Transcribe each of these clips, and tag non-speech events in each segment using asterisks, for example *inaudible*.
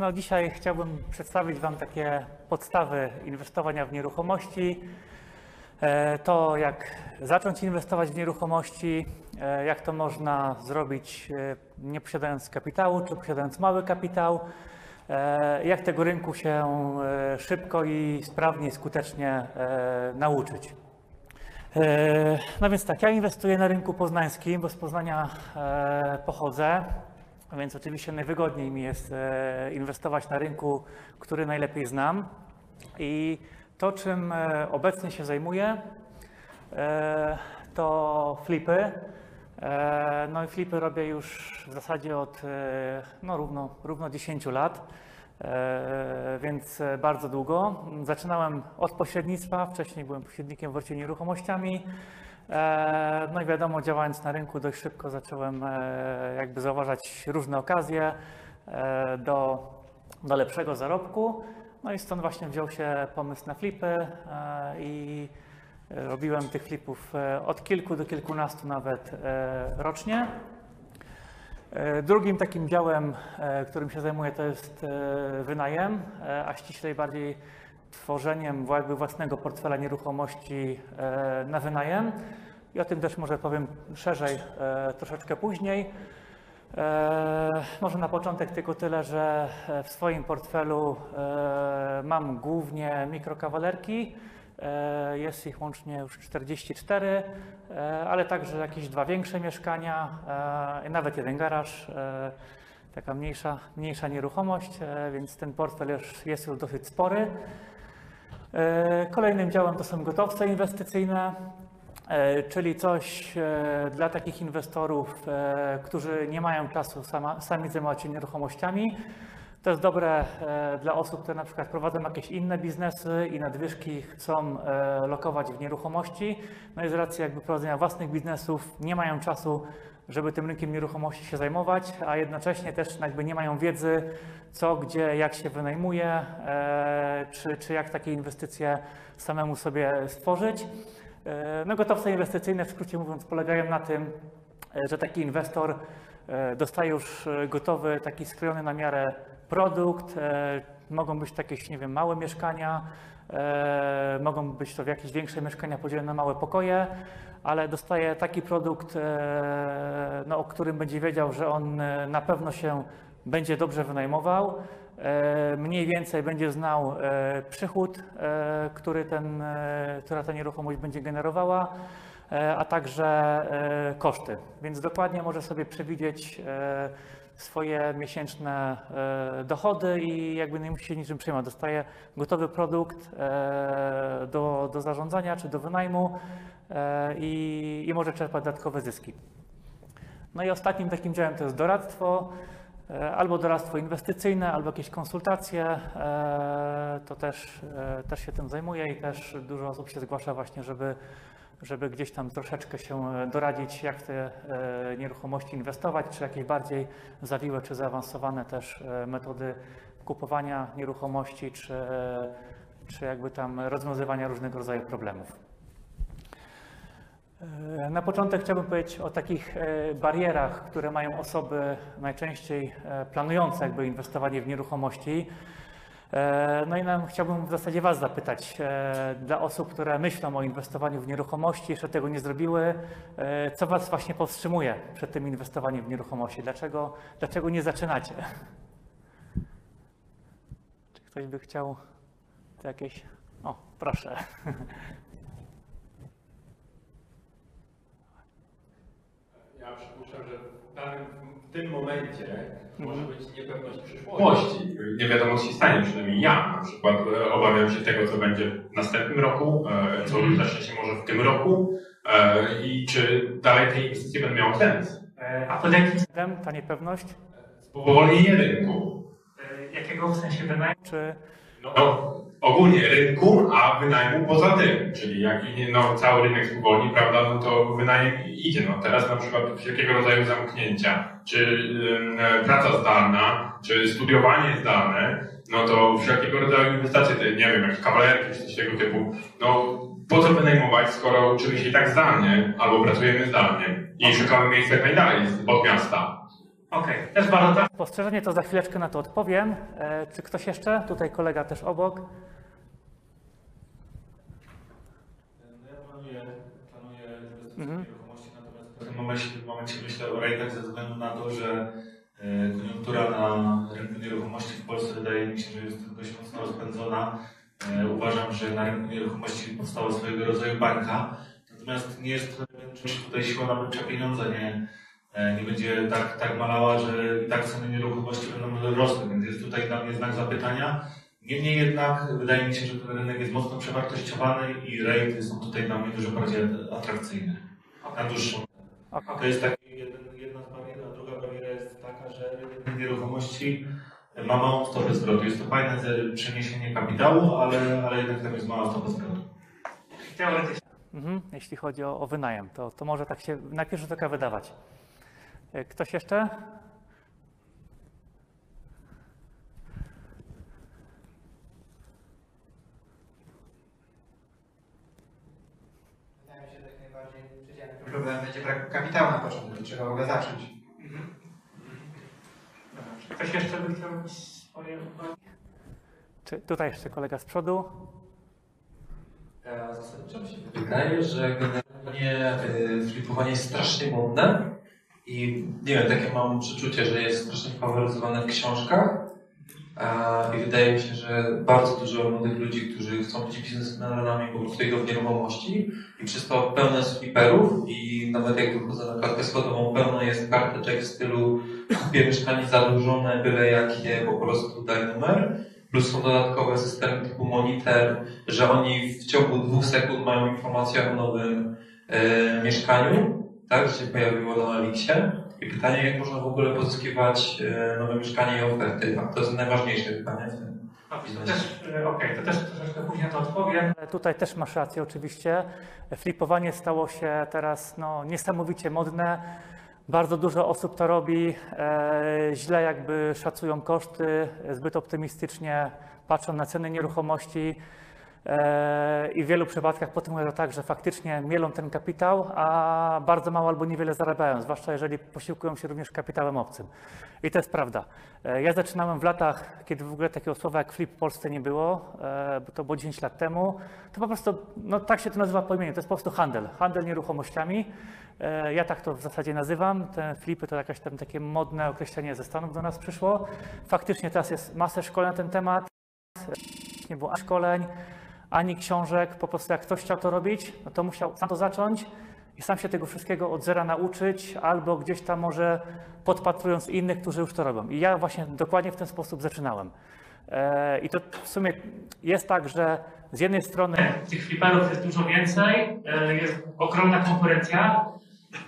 No, dzisiaj chciałbym przedstawić Wam takie podstawy inwestowania w nieruchomości. E, To, jak zacząć inwestować w nieruchomości, e, jak to można zrobić e, nie posiadając kapitału, czy posiadając mały kapitał, jak tego rynku się szybko i sprawnie skutecznie nauczyć. No więc tak, ja inwestuję na rynku poznańskim, bo z Poznania pochodzę, więc oczywiście najwygodniej mi jest e, inwestować na rynku, który najlepiej znam. I to, czym e, obecnie się zajmuję, e, to flipy. No i flipy robię już w zasadzie od no, równo, równo 10 lat, więc bardzo długo. Zaczynałem od pośrednictwa, wcześniej byłem pośrednikiem w orcie nieruchomościami. E, No i wiadomo, działając na rynku dość szybko zacząłem e, jakby zauważać różne okazje e, do, do lepszego zarobku. No i stąd właśnie wziął się pomysł na flipy i robiłem tych flipów od kilku do kilkunastu nawet rocznie. Drugim takim działem, którym się zajmuję, to jest wynajem, a ściślej bardziej tworzeniem jakby własnego portfela nieruchomości e, na wynajem. I o tym też może powiem szerzej e, troszeczkę później. E, Może na początek tylko tyle, że w swoim portfelu mam głównie mikrokawalerki. Jest ich łącznie już 44, e, ale także jakieś dwa większe mieszkania, nawet jeden garaż, taka mniejsza, mniejsza nieruchomość, więc ten portfel jest już dosyć spory. E, Kolejnym działem to są gotowce inwestycyjne, e, czyli coś e, dla takich inwestorów, którzy nie mają czasu sami zajmować się nieruchomościami. To jest dobre dla osób, które na przykład prowadzą jakieś inne biznesy i nadwyżki chcą lokować w nieruchomości. No i z racji jakby prowadzenia własnych biznesów nie mają czasu, żeby tym rynkiem nieruchomości się zajmować, a jednocześnie też jakby nie mają wiedzy, co, gdzie, jak się wynajmuje, e, czy, czy jak takie inwestycje samemu sobie stworzyć. E, No gotowce inwestycyjne, w skrócie mówiąc, polegają na tym, e, że taki inwestor dostaje już gotowy, taki skrojony na miarę produkt. Mogą być takie, nie wiem, małe mieszkania, mogą być to jakieś większe mieszkania podzielone na małe pokoje, ale dostaje taki produkt, e, no, o którym będzie wiedział, że on e, na pewno się będzie dobrze wynajmował, e, mniej więcej będzie znał e, przychód, e, który ten, e, która ta nieruchomość będzie generowała, e, a także e, koszty. Więc dokładnie może sobie przewidzieć e, swoje miesięczne e, dochody i jakby nie musi się niczym przejmować. Dostaje gotowy produkt e, do, do zarządzania czy do wynajmu e, i, i może czerpać dodatkowe zyski. No i ostatnim takim działem to jest doradztwo, albo doradztwo inwestycyjne, albo jakieś konsultacje. To też, też się tym zajmuję i też dużo osób się zgłasza właśnie, żeby, żeby gdzieś tam troszeczkę się e, doradzić, jak te e, nieruchomości inwestować, czy jakieś bardziej zawiłe czy zaawansowane też e, metody kupowania nieruchomości, czy, czy jakby tam rozwiązywania różnego rodzaju problemów. Na początek chciałbym powiedzieć o takich barierach, które mają osoby najczęściej planujące jakby inwestowanie w nieruchomości. E, No i nam chciałbym w zasadzie Was zapytać, e, dla osób, które myślą o inwestowaniu w nieruchomości, jeszcze tego nie zrobiły, e, co Was właśnie powstrzymuje przed tym inwestowaniem w nieruchomości? Dlaczego, dlaczego nie zaczynacie? Czy ktoś by chciał jakieś... O, proszę. Ja przypuszczam, że w, danym, tym momencie może Mhm. być niepewność przyszłości. Nie wiadomo, co się stanie, przynajmniej ja na przykład e, obawiam się tego, co będzie w następnym roku, e, co zacznie się może w tym roku e, i czy dalej te inwestycje będą miały sens. A pod jakim względem ta niepewność? Spowolnienie rynku. Jakiego w sensie wynajmu? Czy No, ogólnie rynku, a wynajmu poza tym. Czyli jak no, cały rynek spowolni, prawda, no to wynajem idzie. No, teraz na przykład wszelkiego rodzaju zamknięcia, czy praca zdalna, czy studiowanie zdalne, no to wszelkiego rodzaju inwestycje, te, nie wiem, jakieś kawalerki, czy coś tego typu, no po co wynajmować, skoro uczymy się i tak zdalnie, albo pracujemy zdalnie i szukamy miejsca jak najdalej od miasta. Okej, też bardzo tak. Spostrzeżenie to za chwileczkę na to odpowiem. E, czy ktoś jeszcze? Tutaj kolega też obok. No ja planuję, planuję inwestycje Mhm. w nieruchomości, natomiast w tym momencie, w momencie myślę o rejtach ze względu na to, że e, koniunktura na rynku nieruchomości w Polsce wydaje mi się, że jest dość mocno rozpędzona. E, Uważam, że na rynku nieruchomości powstała swojego rodzaju bańka, natomiast nie jest czy tutaj siła nabywcza pieniądza nie, nie będzie tak, tak malała, że i tak ceny nieruchomości będą rosły, więc jest tutaj dla mnie znak zapytania. Niemniej jednak wydaje mi się, że ten rynek jest mocno przewartościowany i rejty są tutaj dla mnie dużo bardziej atrakcyjne na dłuższą. To jest taki jeden, jedna z barier, a druga bariera jest taka, że rynek nieruchomości ma małą stopę zwrotu. Jest to fajne przeniesienie kapitału, ale, ale jednak tam jest mała stopa zwrotu. Teoretycznie. Mhm, jeśli chodzi o, o wynajem, to, to może tak się na pierwszy rzut oka wydawać. E, Ktoś jeszcze? Wydaje mi się, że jak najbardziej przedziwnym problemem będzie brak kapitału na początek, trzeba w ogóle zacząć. Czy ktoś jeszcze by chciał swoje uwagi? Czy tutaj jeszcze kolega z przodu? Ja zasadniczo mi się wydaje, że generalnie flipowanie jest strasznie modne i nie wiem, takie mam przeczucie, że jest strasznie faworyzowane w książkach i wydaje mi się, że bardzo dużo młodych ludzi, którzy chcą być biznesmenami, po prostu idą w nieruchomości i przez to pełne jest fliperów i nawet jak wychodzę na klatkę schodową, pełno jest karteczek w stylu kupię mieszkanie zadłużone, byle jakie, po prostu daj numer. Plus są dodatkowe systemy typu monitor, że oni w ciągu dwóch sekund mają informację o nowym e, mieszkaniu, tak, że się pojawiło na Elixie. I pytanie, jak można w ogóle pozyskiwać e, nowe mieszkanie i oferty. Tak, to jest najważniejsze pytanie w tym. To też, e, Okej, to też troszeczkę później to odpowiem. Tutaj też masz rację oczywiście. Flipowanie stało się teraz no, niesamowicie modne. Bardzo dużo osób to robi, e, źle jakby szacują koszty, zbyt optymistycznie patrzą na ceny nieruchomości i w wielu przypadkach potem wygląda tak, że faktycznie mielą ten kapitał, a bardzo mało albo niewiele zarabiają, zwłaszcza jeżeli posiłkują się również kapitałem obcym. I to jest prawda. E, Ja zaczynałem w latach, kiedy w ogóle takiego słowa jak flip w Polsce nie było, e, bo to było 10 lat temu. To po prostu, no tak się to nazywa po imieniu, to jest po prostu handel, handel nieruchomościami. E, Ja tak to w zasadzie nazywam. Te flipy to jakaś tam takie modne określenie ze Stanów do nas przyszło. Faktycznie teraz jest masę szkoleń na ten temat. Nie było szkoleń, ani książek. Po prostu jak ktoś chciał to robić, no to musiał sam to zacząć i sam się tego wszystkiego od zera nauczyć, albo gdzieś tam może podpatrując innych, którzy już to robią. I ja właśnie dokładnie w ten sposób zaczynałem. E, I to w sumie jest tak, że z jednej strony tych fliperów jest dużo więcej, e, jest ogromna konkurencja,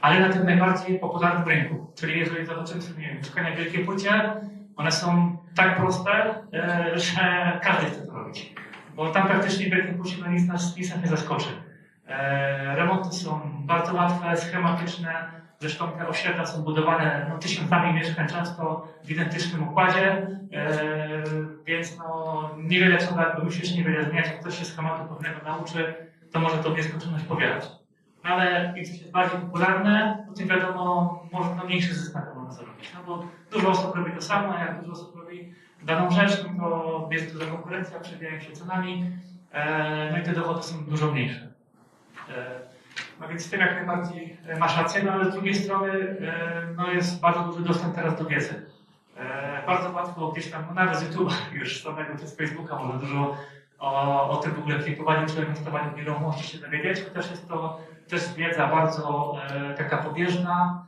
ale na tym najbardziej popularnym rynku. Czyli jeżeli zobaczymy sobie nie wiem, mieszkania w Wielkiej Płycie, one są tak proste, e, że każdy chce to robić. Bo tam praktycznie w Wielkiej Płycie no nic nas, nic nas nie zaskoczy. E, Remonty są bardzo łatwe, schematyczne. Zresztą te osiedla są budowane no, tysiącami mieszkań, często w identycznym układzie, e, więc no, niewiele trzeba jakby myśleć, niewiele zmieniać. Jak ktoś się schematu pewnego nauczy, to może to w nieskończoność powielać. No ale im coś jest bardziej popularne, to tym wiadomo, może no, mniejszy zysk na można zarobić. No bo dużo osób robi to samo, a jak dużo osób daną rzecz, no to jest duża konkurencja, przebijają się cenami, e, no i te dochody są dużo mniejsze. E, No więc z tym jak najbardziej masz rację, no ale z drugiej strony e, no jest bardzo duży dostęp teraz do wiedzy. Bardzo łatwo gdzieś tam, no nawet z YouTube *laughs* już samego czy z Facebooka można dużo o, o tym w ogóle klipowaniu czy inwestowaniu w nieruchomości się dowiedzieć, chociaż jest to też wiedza bardzo taka pobieżna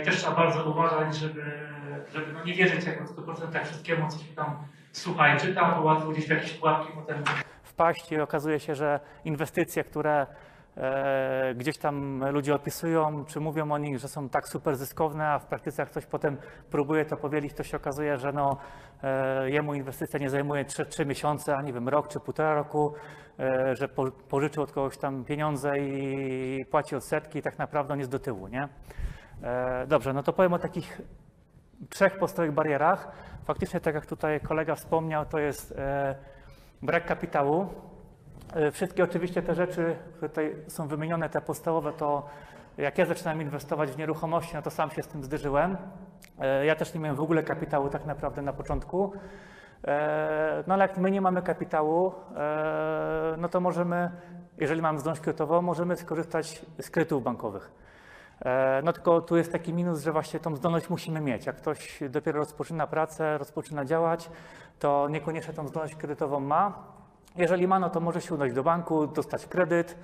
i też trzeba bardzo uważać, żeby, żeby no nie wierzyć jako w 100% wszystkiemu, co się tam słucha i czyta, bo łatwo gdzieś w jakieś pułapki potem wpaść i okazuje się, że inwestycje, które e, gdzieś tam ludzie opisują, czy mówią o nich, że są tak super zyskowne, a w praktyce jak ktoś potem próbuje to powielić, to się okazuje, że no, e, jemu inwestycja nie zajmuje 3, 3 miesiące, a nie wiem, rok czy półtora roku, e, że po, pożyczył od kogoś tam pieniądze i płaci odsetki i tak naprawdę on jest do tyłu, nie? E, dobrze, no to powiem o takich trzech podstawowych barierach. Faktycznie, tak jak tutaj kolega wspomniał, to jest e, brak kapitału. E, Wszystkie oczywiście te rzeczy, które tutaj są wymienione, te podstawowe, to jak ja zaczynałem inwestować w nieruchomości, no to sam się z tym zderzyłem. E, Ja też nie miałem w ogóle kapitału tak naprawdę na początku. No ale jak my nie mamy kapitału, no to możemy, jeżeli mamy zdolność kredytową, możemy skorzystać z kredytów bankowych. E, No tylko tu jest taki minus, że właśnie tą zdolność musimy mieć. Jak ktoś dopiero rozpoczyna pracę, rozpoczyna działać, to niekoniecznie tą zdolność kredytową ma. Jeżeli ma, no to może się udać do banku, dostać kredyt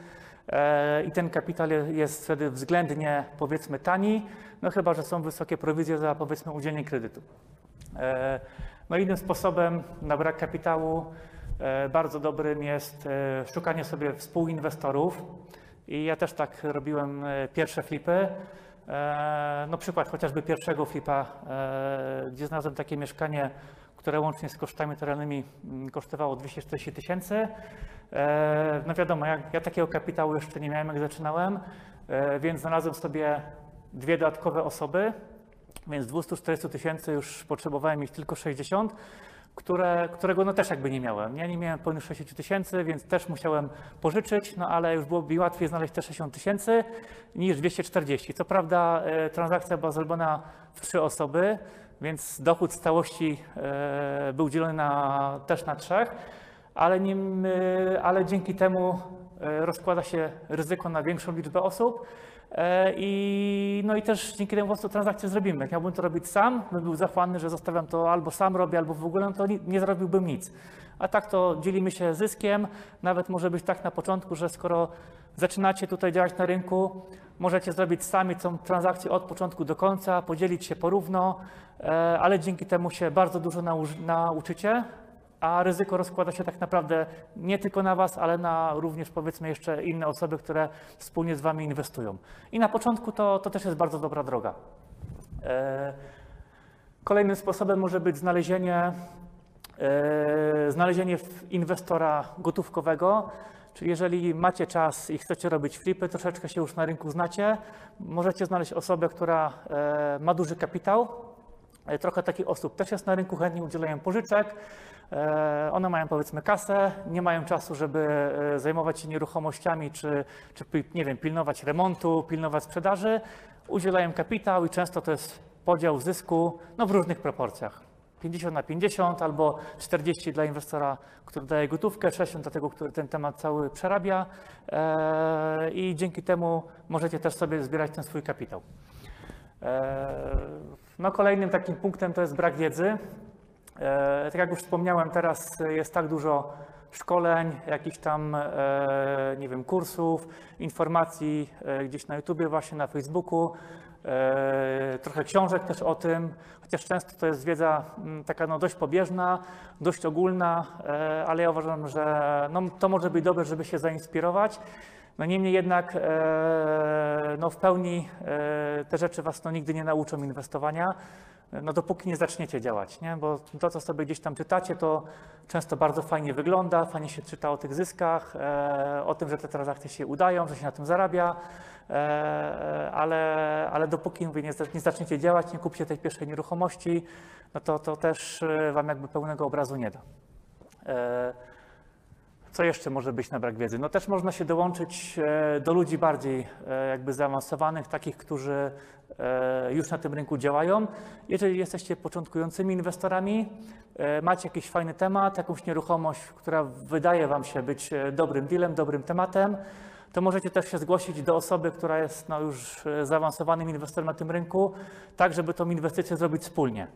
e, i ten kapitał je- jest wtedy względnie powiedzmy tani, no chyba, że są wysokie prowizje za powiedzmy udzielenie kredytu. E, No innym sposobem na brak kapitału bardzo dobrym jest szukanie sobie współinwestorów i ja też tak robiłem e, pierwsze flipy. E, No przykład chociażby pierwszego flipa, e, gdzie znalazłem takie mieszkanie, które łącznie z kosztami terenowymi mm, kosztowało 240 tysięcy. No wiadomo, ja, ja takiego kapitału jeszcze nie miałem, jak zaczynałem, więc znalazłem sobie dwie dodatkowe osoby, więc 240 tysięcy już potrzebowałem mieć tylko 60, które, którego no też jakby nie miałem. Ja nie miałem pełnych 60 tysięcy, więc też musiałem pożyczyć, no ale już byłoby mi łatwiej znaleźć te 60 tysięcy niż 240. Co prawda e, transakcja była zrobiona w trzy osoby, więc dochód z całości e, był dzielony na, też na trzech, ale, nim, e, ale dzięki temu rozkłada się ryzyko na większą liczbę osób. E, I, no i też dzięki temu po prostu transakcję zrobimy. Jak miałbym to robić sam, bym był że zostawiam to albo sam robię, albo w ogóle, no to ni- nie zrobiłbym nic. A tak to dzielimy się zyskiem. Nawet może być tak na początku, że skoro zaczynacie tutaj działać na rynku, możecie zrobić sami tą transakcję od początku do końca, podzielić się porówno, e, ale dzięki temu się bardzo dużo nauczycie, a ryzyko rozkłada się tak naprawdę nie tylko na Was, ale na również powiedzmy jeszcze inne osoby, które wspólnie z Wami inwestują. I na początku to, to też jest bardzo dobra droga. E, Kolejnym sposobem może być znalezienie, e, znalezienie inwestora gotówkowego, czyli jeżeli macie czas i chcecie robić flipy, troszeczkę się już na rynku znacie, możecie znaleźć osobę, która e, ma duży kapitał, Trochę takich osób też jest na rynku, chętnie udzielają pożyczek. E, One mają powiedzmy kasę, nie mają czasu, żeby e, zajmować się nieruchomościami, czy, czy nie wiem, pilnować remontu, pilnować sprzedaży. Udzielają kapitał i często to jest podział zysku no, w różnych proporcjach. 50 na 50 albo 40 dla inwestora, który daje gotówkę, 60 dla tego, który ten temat cały przerabia e, i dzięki temu możecie też sobie zbierać ten swój kapitał. No, kolejnym takim punktem to jest brak wiedzy. E, Tak jak już wspomniałem, teraz jest tak dużo szkoleń, jakichś tam, e, nie wiem, kursów, informacji e, gdzieś na YouTubie, właśnie na Facebooku, trochę książek też o tym, chociaż często to jest wiedza mm, taka no, dość pobieżna, dość ogólna, ale ja uważam, że no, to może być dobre, żeby się zainspirować. No niemniej jednak e, no w pełni e, te rzeczy Was no, nigdy nie nauczą inwestowania, no dopóki nie zaczniecie działać, nie? bo to, co sobie gdzieś tam czytacie, to często bardzo fajnie wygląda, fajnie się czyta o tych zyskach, e, o tym, że te transakcje się udają, że się na tym zarabia, ale, ale dopóki mówię, nie, nie zaczniecie działać, nie kupcie tej pierwszej nieruchomości, no to, to też Wam jakby pełnego obrazu nie da. Co jeszcze może być na brak wiedzy? No też można się dołączyć e, do ludzi bardziej e, jakby zaawansowanych, takich, którzy e, już na tym rynku działają. Jeżeli jesteście początkującymi inwestorami, macie jakiś fajny temat, jakąś nieruchomość, która wydaje Wam się być dobrym dealem, dobrym tematem, to możecie też się zgłosić do osoby, która jest no, już e, zaawansowanym inwestorem na tym rynku, tak żeby tą inwestycję zrobić wspólnie.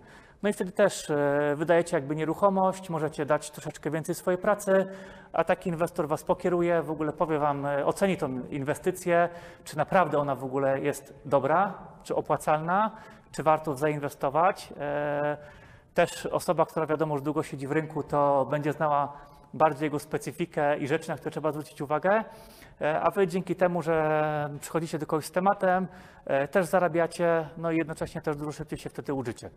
No i wtedy też e, wydajecie jakby nieruchomość, możecie dać troszeczkę więcej swojej pracy, a taki inwestor Was pokieruje, w ogóle powie Wam, e, oceni tą inwestycję, czy naprawdę ona w ogóle jest dobra, czy opłacalna, czy warto zainwestować. Też osoba, która wiadomo, że długo siedzi w rynku, to będzie znała bardziej jego specyfikę i rzeczy, na które trzeba zwrócić uwagę, E, a Wy dzięki temu, że przychodzicie do kogoś z tematem, e, też zarabiacie, no i jednocześnie też dużo szybciej się wtedy uczycie.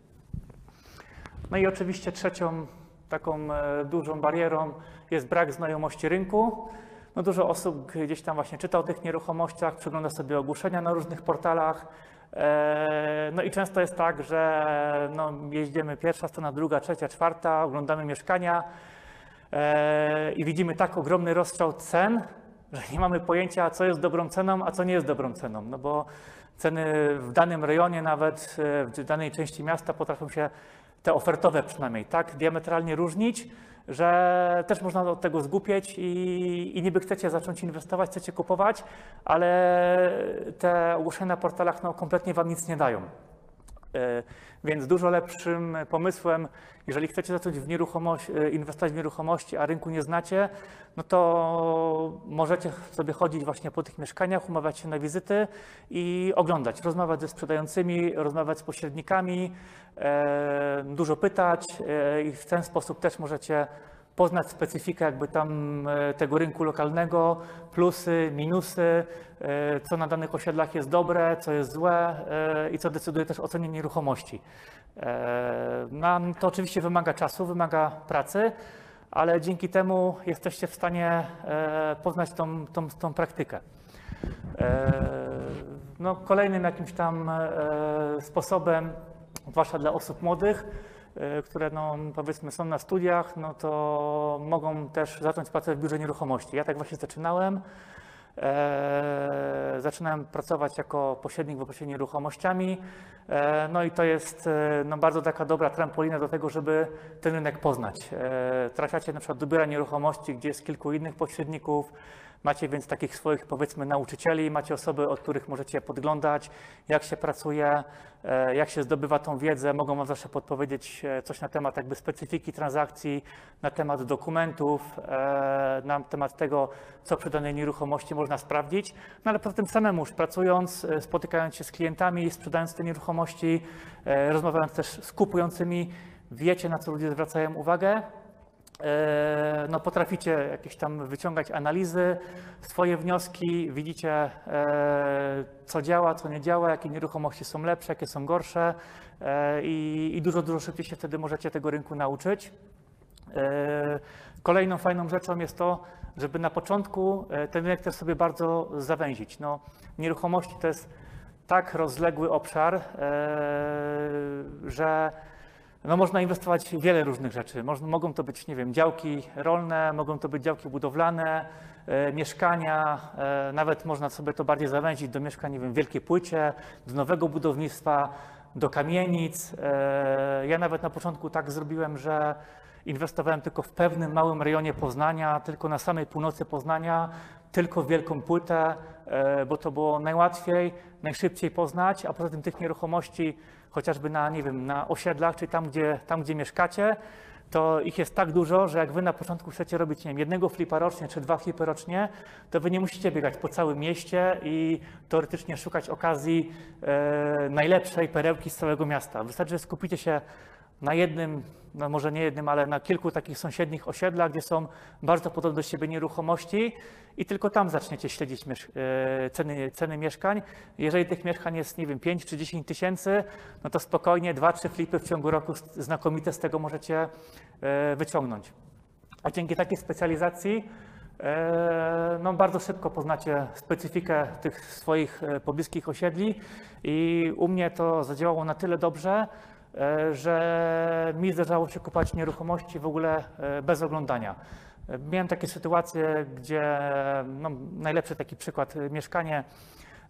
No i oczywiście trzecią taką e, dużą barierą jest brak znajomości rynku. No dużo osób gdzieś tam właśnie czyta o tych nieruchomościach, przegląda sobie ogłoszenia na różnych portalach. No i często jest tak, że no, jeździmy pierwsza strona, druga, trzecia, czwarta, oglądamy mieszkania i widzimy tak ogromny rozstrzał cen, że nie mamy pojęcia, co jest dobrą ceną, a co nie jest dobrą ceną. No bo ceny w danym rejonie, nawet e, w danej części miasta potrafią się te ofertowe przynajmniej tak diametralnie różnić, że też można od tego zgłupieć i, i niby chcecie zacząć inwestować, chcecie kupować, ale te ogłoszenia na portalach no, kompletnie wam nic nie dają. Więc dużo lepszym pomysłem, jeżeli chcecie zacząć w nieruchomość, e, inwestować w nieruchomości, a rynku nie znacie, no to możecie sobie chodzić właśnie po tych mieszkaniach, umawiać się na wizyty i oglądać, rozmawiać ze sprzedającymi, rozmawiać z pośrednikami, e, dużo pytać e, i w ten sposób też możecie poznać specyfikę jakby tam e, tego rynku lokalnego, plusy, minusy, e, co na danych osiedlach jest dobre, co jest złe e, i co decyduje też o cenie nieruchomości. Nam to oczywiście wymaga czasu, wymaga pracy, ale dzięki temu jesteście w stanie poznać tą, tą, tą praktykę. No, kolejnym jakimś tam sposobem, zwłaszcza dla osób młodych, które no, powiedzmy są na studiach, no to mogą też zacząć pracę w biurze nieruchomości. Ja tak właśnie zaczynałem. E, zaczynałem pracować jako pośrednik w obrocie nieruchomościami. E, no i to jest e, no, bardzo taka dobra trampolina do tego, żeby ten rynek poznać. E, trafiacie na przykład do biura nieruchomości, gdzie jest kilku innych pośredników, Macie więc takich swoich, powiedzmy, nauczycieli, macie osoby, od których możecie podglądać, jak się pracuje, e, jak się zdobywa tą wiedzę. Mogą Wam zawsze podpowiedzieć e, coś na temat jakby specyfiki transakcji, na temat dokumentów, e, na temat tego, co przy danej nieruchomości można sprawdzić. No ale poza tym samemu już pracując, spotykając się z klientami, sprzedając te nieruchomości, rozmawiając też z kupującymi, wiecie, na co ludzie zwracają uwagę, no, potraficie jakieś tam wyciągać analizy, swoje wnioski, widzicie, e, co działa, co nie działa, jakie nieruchomości są lepsze, jakie są gorsze e, i, i dużo, dużo szybciej się wtedy możecie tego rynku nauczyć. E, Kolejną fajną rzeczą jest to, żeby na początku e, ten rynek też sobie bardzo zawęzić. No, nieruchomości to jest tak rozległy obszar, e, że no można inwestować w wiele różnych rzeczy. Mogą to być, nie wiem, działki rolne, mogą to być działki budowlane, e, mieszkania, e, nawet można sobie to bardziej zawęzić do mieszkań, nie wiem, w wielkiej płycie, do nowego budownictwa, do kamienic. E, ja nawet na początku tak zrobiłem, że inwestowałem tylko w pewnym małym rejonie Poznania, tylko na samej północy Poznania, tylko w wielką płytę, bo to było najłatwiej, najszybciej poznać, a poza tym tych nieruchomości chociażby na, nie wiem, na osiedlach, czy tam gdzie, tam, gdzie mieszkacie, to ich jest tak dużo, że jak wy na początku chcecie robić, nie wiem, jednego flipa rocznie, czy dwa flipy rocznie, to wy nie musicie biegać po całym mieście i teoretycznie szukać okazji e, najlepszej perełki z całego miasta. Wystarczy, że skupicie się na jednym, no może nie jednym, ale na kilku takich sąsiednich osiedlach, gdzie są bardzo podobne do siebie nieruchomości i tylko tam zaczniecie śledzić e, ceny, ceny mieszkań. Jeżeli tych mieszkań jest, nie wiem, 5 czy 10 tysięcy, no to spokojnie 2-3 flipy w ciągu roku znakomite z tego możecie e, wyciągnąć. A dzięki takiej specjalizacji e, no, bardzo szybko poznacie specyfikę tych swoich pobliskich osiedli i u mnie to zadziałało na tyle dobrze, że mi zdarzało się kupować nieruchomości w ogóle e, bez oglądania. E, Miałem takie sytuacje, gdzie no, najlepszy taki przykład, e, mieszkanie,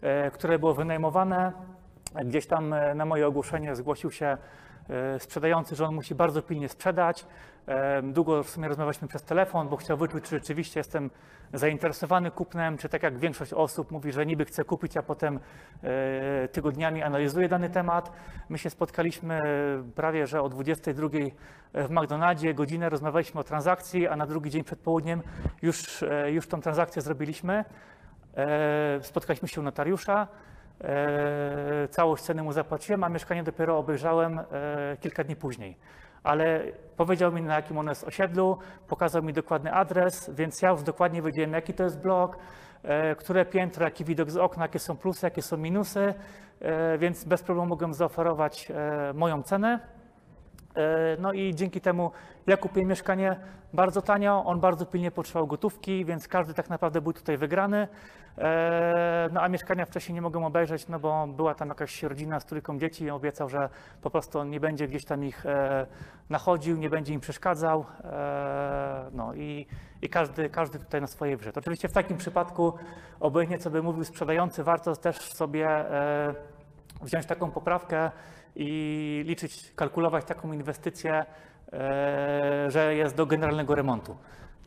e, które było wynajmowane, gdzieś tam e, na moje ogłoszenie zgłosił się e, sprzedający, że on musi bardzo pilnie sprzedać. Długo w sumie rozmawialiśmy przez telefon, bo chciał wyczuć, czy rzeczywiście jestem zainteresowany kupnem, czy tak jak większość osób mówi, że niby chce kupić, a potem e, tygodniami analizuje dany temat. My się spotkaliśmy prawie, że o 22 w McDonaldzie, godzinę rozmawialiśmy o transakcji, a na drugi dzień przed południem już, e, już tą transakcję zrobiliśmy. E, Spotkaliśmy się u notariusza. Całość ceny mu zapłaciłem, a mieszkanie dopiero obejrzałem kilka dni później. Ale powiedział mi, na jakim ono jest osiedlu, pokazał mi dokładny adres, więc ja już dokładnie wiedziałem, jaki to jest blok, e, które piętro, jaki widok z okna, jakie są plusy, jakie są minusy, e, więc bez problemu mogłem zaoferować e, moją cenę. E, No i dzięki temu ja kupiłem mieszkanie bardzo tanio, on bardzo pilnie potrzebował gotówki, więc każdy tak naprawdę był tutaj wygrany. E, No a mieszkania wcześniej nie mogłem obejrzeć, no bo była tam jakaś rodzina z trójką dzieci i obiecał, że po prostu on nie będzie gdzieś tam ich e, nachodził, nie będzie im przeszkadzał. No i, i każdy, każdy tutaj na swojej wrze. Oczywiście w takim przypadku, obojętnie co by mówił sprzedający, warto też sobie wziąć taką poprawkę i liczyć, kalkulować taką inwestycję, e, że jest do generalnego remontu.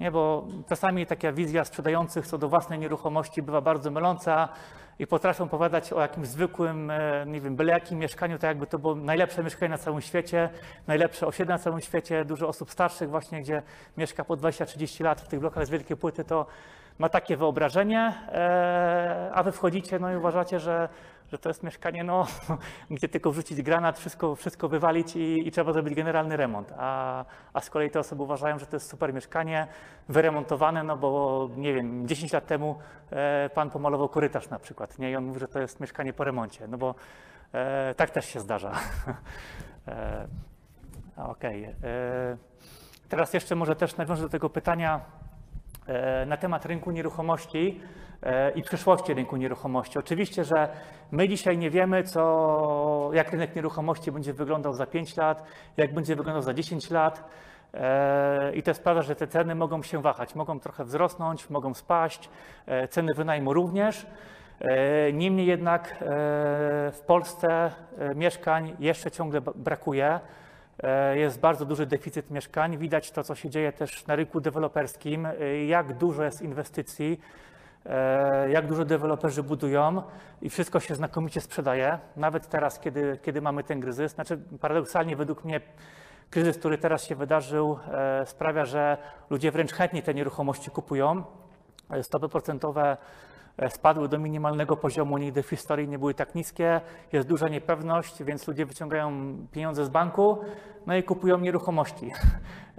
Nie, bo czasami taka wizja sprzedających co do własnej nieruchomości bywa bardzo myląca i potrafią opowiadać o jakimś zwykłym, e, nie wiem, byle jakim mieszkaniu, tak jakby to było najlepsze mieszkanie na całym świecie, najlepsze osiedle na całym świecie. Dużo osób starszych właśnie, gdzie mieszka po 20-30 lat w tych blokach z wielkie płyty, to ma takie wyobrażenie, e, a wy wchodzicie no i uważacie, że, że to jest mieszkanie, no, *laughs* gdzie tylko wrzucić granat, wszystko, wszystko wywalić i, i trzeba zrobić generalny remont. A, a z kolei te osoby uważają, że to jest super mieszkanie, wyremontowane, no bo nie wiem, 10 lat temu e, pan pomalował korytarz na przykład, nie? I on mówi, że to jest mieszkanie po remoncie, no bo e, tak też się zdarza. *laughs* e, Okej. e, Teraz jeszcze może też nawiążę do tego pytania, na temat rynku nieruchomości e, i przyszłości rynku nieruchomości. Oczywiście, że my dzisiaj nie wiemy, co, jak rynek nieruchomości będzie wyglądał za 5 lat, jak będzie wyglądał za 10 lat. E, I to sprawia, że te ceny mogą się wahać, mogą trochę wzrosnąć, mogą spaść, e, ceny wynajmu również. E, Niemniej jednak e, w Polsce e, mieszkań jeszcze ciągle brakuje. E, Jest bardzo duży deficyt mieszkań. Widać to, co się dzieje też na rynku deweloperskim, e, jak dużo jest inwestycji, e, jak dużo deweloperzy budują i wszystko się znakomicie sprzedaje. Nawet teraz, kiedy, kiedy mamy ten kryzys. Znaczy, paradoksalnie, według mnie, kryzys, który teraz się wydarzył, sprawia, że ludzie wręcz chętnie te nieruchomości kupują. Stopy procentowe spadły do minimalnego poziomu, nigdy w historii nie były tak niskie, jest duża niepewność, więc ludzie wyciągają pieniądze z banku, no i kupują nieruchomości.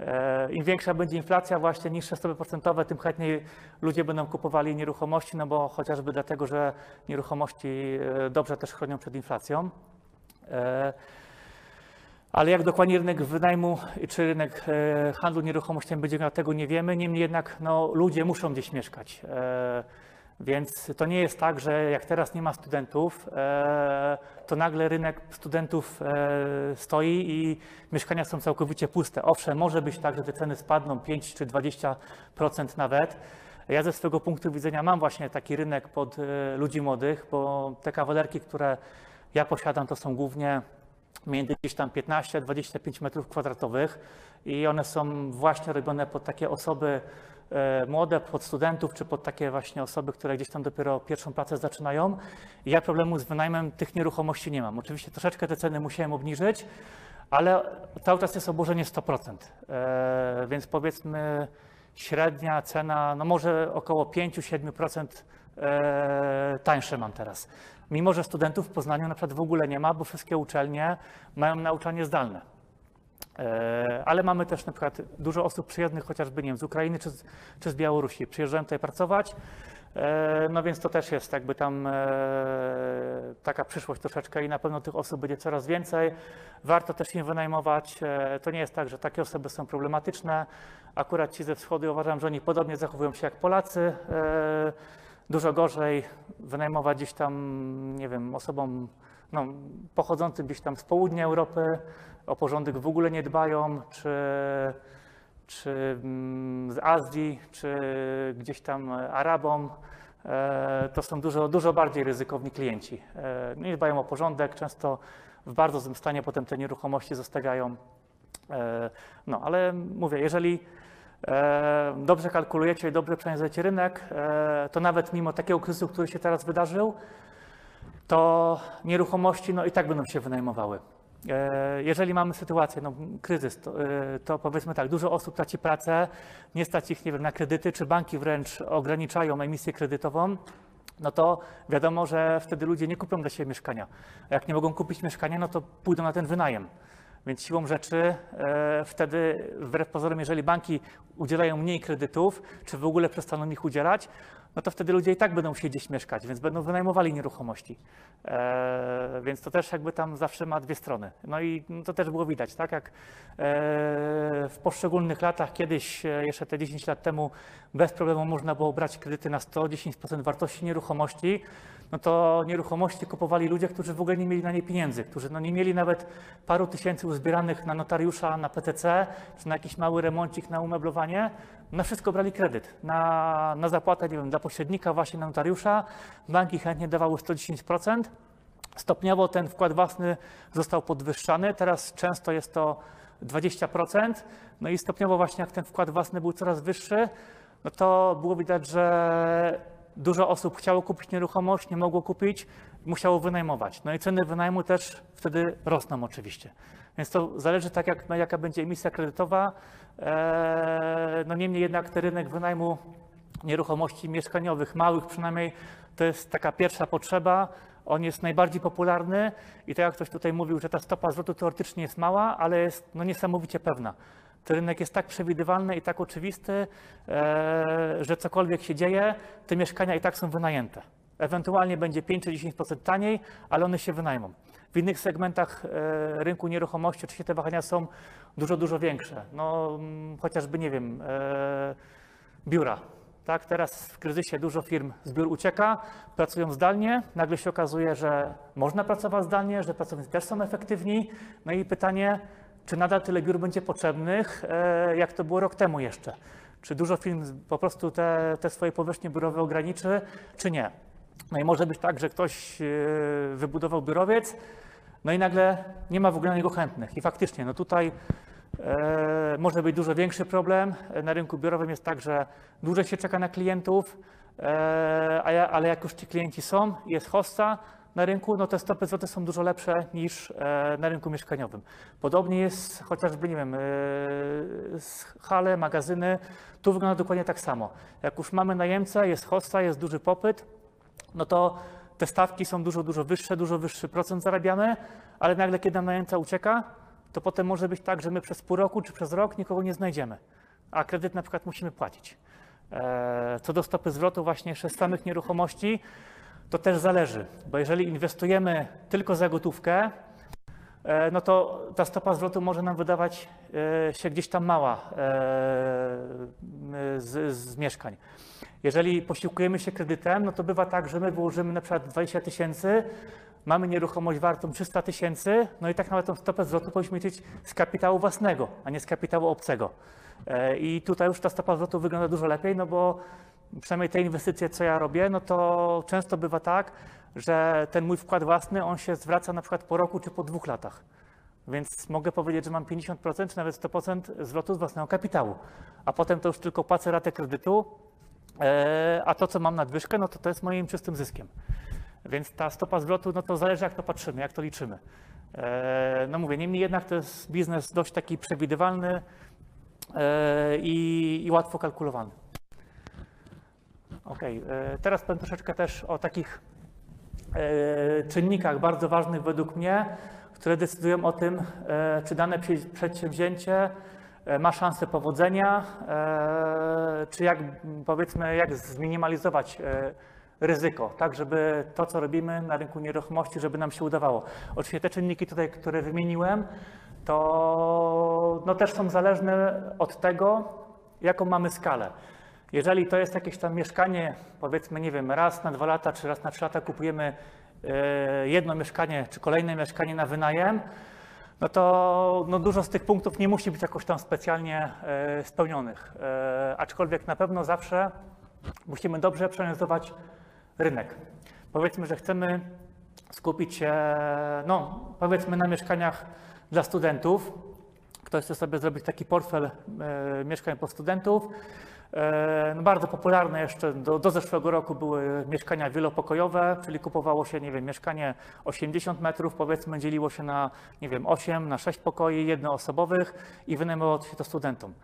E, Im większa będzie inflacja, właśnie niższe stopy procentowe, tym chętniej ludzie będą kupowali nieruchomości, no bo chociażby dlatego, że nieruchomości e, dobrze też chronią przed inflacją. E, ale jak dokładnie rynek wynajmu czy rynek e, handlu nieruchomościami będzie miał, tego nie wiemy. Niemniej jednak no, ludzie muszą gdzieś mieszkać. Więc to nie jest tak, że jak teraz nie ma studentów, e, to nagle rynek studentów e, stoi i mieszkania są całkowicie puste. Owszem, może być tak, że te ceny spadną 5 czy 20% nawet. Ja ze swojego punktu widzenia mam właśnie taki rynek pod e, ludzi młodych, bo te kawalerki, które ja posiadam, to są głównie między gdzieś tam 15 a 25 metrów kwadratowych i one są właśnie robione pod takie osoby młode, pod studentów, czy pod takie właśnie osoby, które gdzieś tam dopiero pierwszą pracę zaczynają. I ja problemu z wynajmem tych nieruchomości nie mam. Oczywiście troszeczkę te ceny musiałem obniżyć, ale cały czas jest obłożenie 100%. E, więc powiedzmy średnia cena, no może około 5-7% e, tańsze mam teraz. Mimo, że studentów w Poznaniu na przykład w ogóle nie ma, bo wszystkie uczelnie mają nauczanie zdalne. E, Ale mamy też na przykład dużo osób przyjezdnych chociażby nie wiem, z Ukrainy czy z, czy z Białorusi. Przyjeżdżają tutaj pracować, e, no więc to też jest jakby tam e, taka przyszłość troszeczkę i na pewno tych osób będzie coraz więcej. Warto też im wynajmować. To nie jest tak, że takie osoby są problematyczne. Akurat ci ze wschodu uważam, że oni podobnie zachowują się jak Polacy. Dużo gorzej wynajmować gdzieś tam, nie wiem, osobom no, pochodzącym gdzieś tam z południa Europy, o porządek w ogóle nie dbają, czy, czy mm, z Azji, czy gdzieś tam Arabom. E, To są dużo, dużo bardziej ryzykowni klienci. Nie dbają o porządek, często w bardzo złym stanie potem te nieruchomości zostawiają. E, No, ale mówię, jeżeli e, dobrze kalkulujecie i dobrze przeanalizujecie rynek, to nawet mimo takiego kryzysu, który się teraz wydarzył, to nieruchomości no, i tak będą się wynajmowały. E, Jeżeli mamy sytuację, no, kryzys, to, e, to powiedzmy tak, dużo osób traci pracę, nie stać ich nie wiem, na kredyty, czy banki wręcz ograniczają emisję kredytową, no to wiadomo, że wtedy ludzie nie kupią dla siebie mieszkania. A jak nie mogą kupić mieszkania, no to pójdą na ten wynajem. Więc siłą rzeczy e, wtedy, wbrew pozorom, jeżeli banki udzielają mniej kredytów, czy w ogóle przestaną ich udzielać, no to wtedy ludzie i tak będą musieli gdzieś mieszkać, więc będą wynajmowali nieruchomości. E, więc to też jakby tam zawsze ma dwie strony. No i to też było widać, tak jak e, w poszczególnych latach, kiedyś, e, jeszcze te 10 lat temu, bez problemu można było brać kredyty na 110% wartości nieruchomości, no to nieruchomości kupowali ludzie, którzy w ogóle nie mieli na nie pieniędzy, którzy no nie mieli nawet paru tysięcy uzbieranych na notariusza, na PTC, czy na jakiś mały remoncik, na umeblowanie. Na wszystko brali kredyt. Na, na zapłatę, nie wiem, dla pośrednika, właśnie na notariusza. Banki chętnie dawały 110%. Stopniowo ten wkład własny został podwyższany. Teraz często jest to 20%. No i stopniowo właśnie jak ten wkład własny był coraz wyższy, no to było widać, że dużo osób chciało kupić nieruchomość, nie mogło kupić, musiało wynajmować. No i ceny wynajmu też wtedy rosną oczywiście. Więc to zależy tak, jak, jaka będzie emisja kredytowa. Eee, No niemniej jednak ten rynek wynajmu nieruchomości mieszkaniowych, małych przynajmniej, to jest taka pierwsza potrzeba. On jest najbardziej popularny i tak jak ktoś tutaj mówił, że ta stopa zwrotu teoretycznie jest mała, ale jest no, niesamowicie pewna. Ten rynek jest tak przewidywalny i tak oczywisty, e, że cokolwiek się dzieje, te mieszkania i tak są wynajęte. Ewentualnie będzie 5 czy 10% taniej, ale one się wynajmą. W innych segmentach e, rynku nieruchomości oczywiście te wahania są dużo, dużo większe. No, mm, chociażby, nie wiem, e, biura. Tak, teraz w kryzysie dużo firm z biur ucieka, pracują zdalnie. Nagle się okazuje, że można pracować zdalnie, że pracownicy też są efektywni. No i pytanie, czy nadal tyle biur będzie potrzebnych, e, jak to było rok temu jeszcze? Czy dużo firm po prostu te, te swoje powierzchnie biurowe ograniczy, czy nie? No i może być tak, że ktoś e, wybudował biurowiec, no i nagle nie ma w ogóle niego chętnych. I faktycznie, no tutaj e, może być dużo większy problem. Na rynku biurowym jest tak, że dłużej się czeka na klientów, ale jak już ci klienci są, jest hosta na rynku, no te stopy zwrotu są dużo lepsze niż e, na rynku mieszkaniowym. Podobnie jest chociażby, nie wiem, e, hale, magazyny. Tu wygląda dokładnie tak samo. Jak już mamy najemcę, jest hosta, jest duży popyt, no to te stawki są dużo, dużo wyższe, dużo wyższy procent zarabiamy, ale nagle kiedy nam najemca ucieka, to potem może być tak, że my przez pół roku czy przez rok nikogo nie znajdziemy, a kredyt na przykład musimy płacić. E, Co do stopy zwrotu właśnie jeszcze z samych nieruchomości, to też zależy, bo jeżeli inwestujemy tylko za gotówkę, e, no to ta stopa zwrotu może nam wydawać e, się gdzieś tam mała e, z, z mieszkań. Jeżeli posiłkujemy się kredytem, no to bywa tak, że my wyłożymy na przykład 20 tysięcy, mamy nieruchomość wartą 300 tysięcy, no i tak naprawdę tą stopę zwrotu powinniśmy liczyć z kapitału własnego, a nie z kapitału obcego. I tutaj już ta stopa zwrotu wygląda dużo lepiej, no bo przynajmniej te inwestycje, co ja robię, no to często bywa tak, że ten mój wkład własny, on się zwraca na przykład po roku czy po dwóch latach. Więc mogę powiedzieć, że mam 50% czy nawet 100% zwrotu z własnego kapitału. A potem to już tylko płacę ratę kredytu, e, a to, co mam nadwyżkę, no to to jest moim czystym zyskiem. Więc ta stopa zwrotu, no to zależy jak to patrzymy, jak to liczymy. E, No mówię, niemniej jednak to jest biznes dość taki przewidywalny e, i, i łatwo kalkulowany. Okej, e, teraz powiem troszeczkę też o takich e, czynnikach bardzo ważnych według mnie, które decydują o tym, e, czy dane przedsięwzięcie ma szansę powodzenia, czy jak powiedzmy, jak zminimalizować ryzyko, tak żeby to, co robimy na rynku nieruchomości, żeby nam się udawało. Oczywiście te czynniki tutaj, które wymieniłem, to no, też są zależne od tego, jaką mamy skalę. Jeżeli to jest jakieś tam mieszkanie, powiedzmy, nie wiem, raz na dwa lata, czy raz na trzy lata kupujemy e, jedno mieszkanie, czy kolejne mieszkanie na wynajem, no to no dużo z tych punktów nie musi być jakoś tam specjalnie e, spełnionych. E, aczkolwiek na pewno zawsze musimy dobrze przeanalizować rynek. Powiedzmy, że chcemy skupić się, no powiedzmy na mieszkaniach dla studentów. Ktoś chce sobie zrobić taki portfel mieszkań pod studentów. E, no bardzo popularne jeszcze do, do zeszłego roku były mieszkania wielopokojowe, czyli kupowało się, nie wiem, mieszkanie 80 metrów, powiedzmy, dzieliło się na, nie wiem, 8, na 6 pokoi jednoosobowych i wynajmowało się to studentom.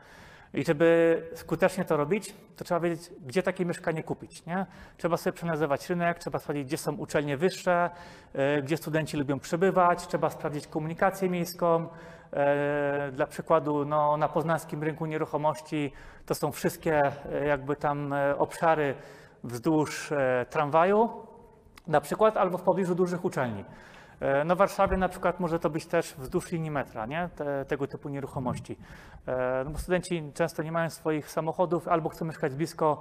I żeby skutecznie to robić, to trzeba wiedzieć, gdzie takie mieszkanie kupić. Nie? Trzeba sobie przeanalizować rynek, trzeba sprawdzić, gdzie są uczelnie wyższe, e, gdzie studenci lubią przebywać, trzeba sprawdzić komunikację miejską. E, Dla przykładu no, na poznańskim rynku nieruchomości to są wszystkie e, jakby tam e, obszary wzdłuż tramwaju na przykład, albo w pobliżu dużych uczelni. No w Warszawie na przykład może to być też wzdłuż linii metra, nie? Te, tego typu nieruchomości. No studenci często nie mają swoich samochodów, albo chcą mieszkać blisko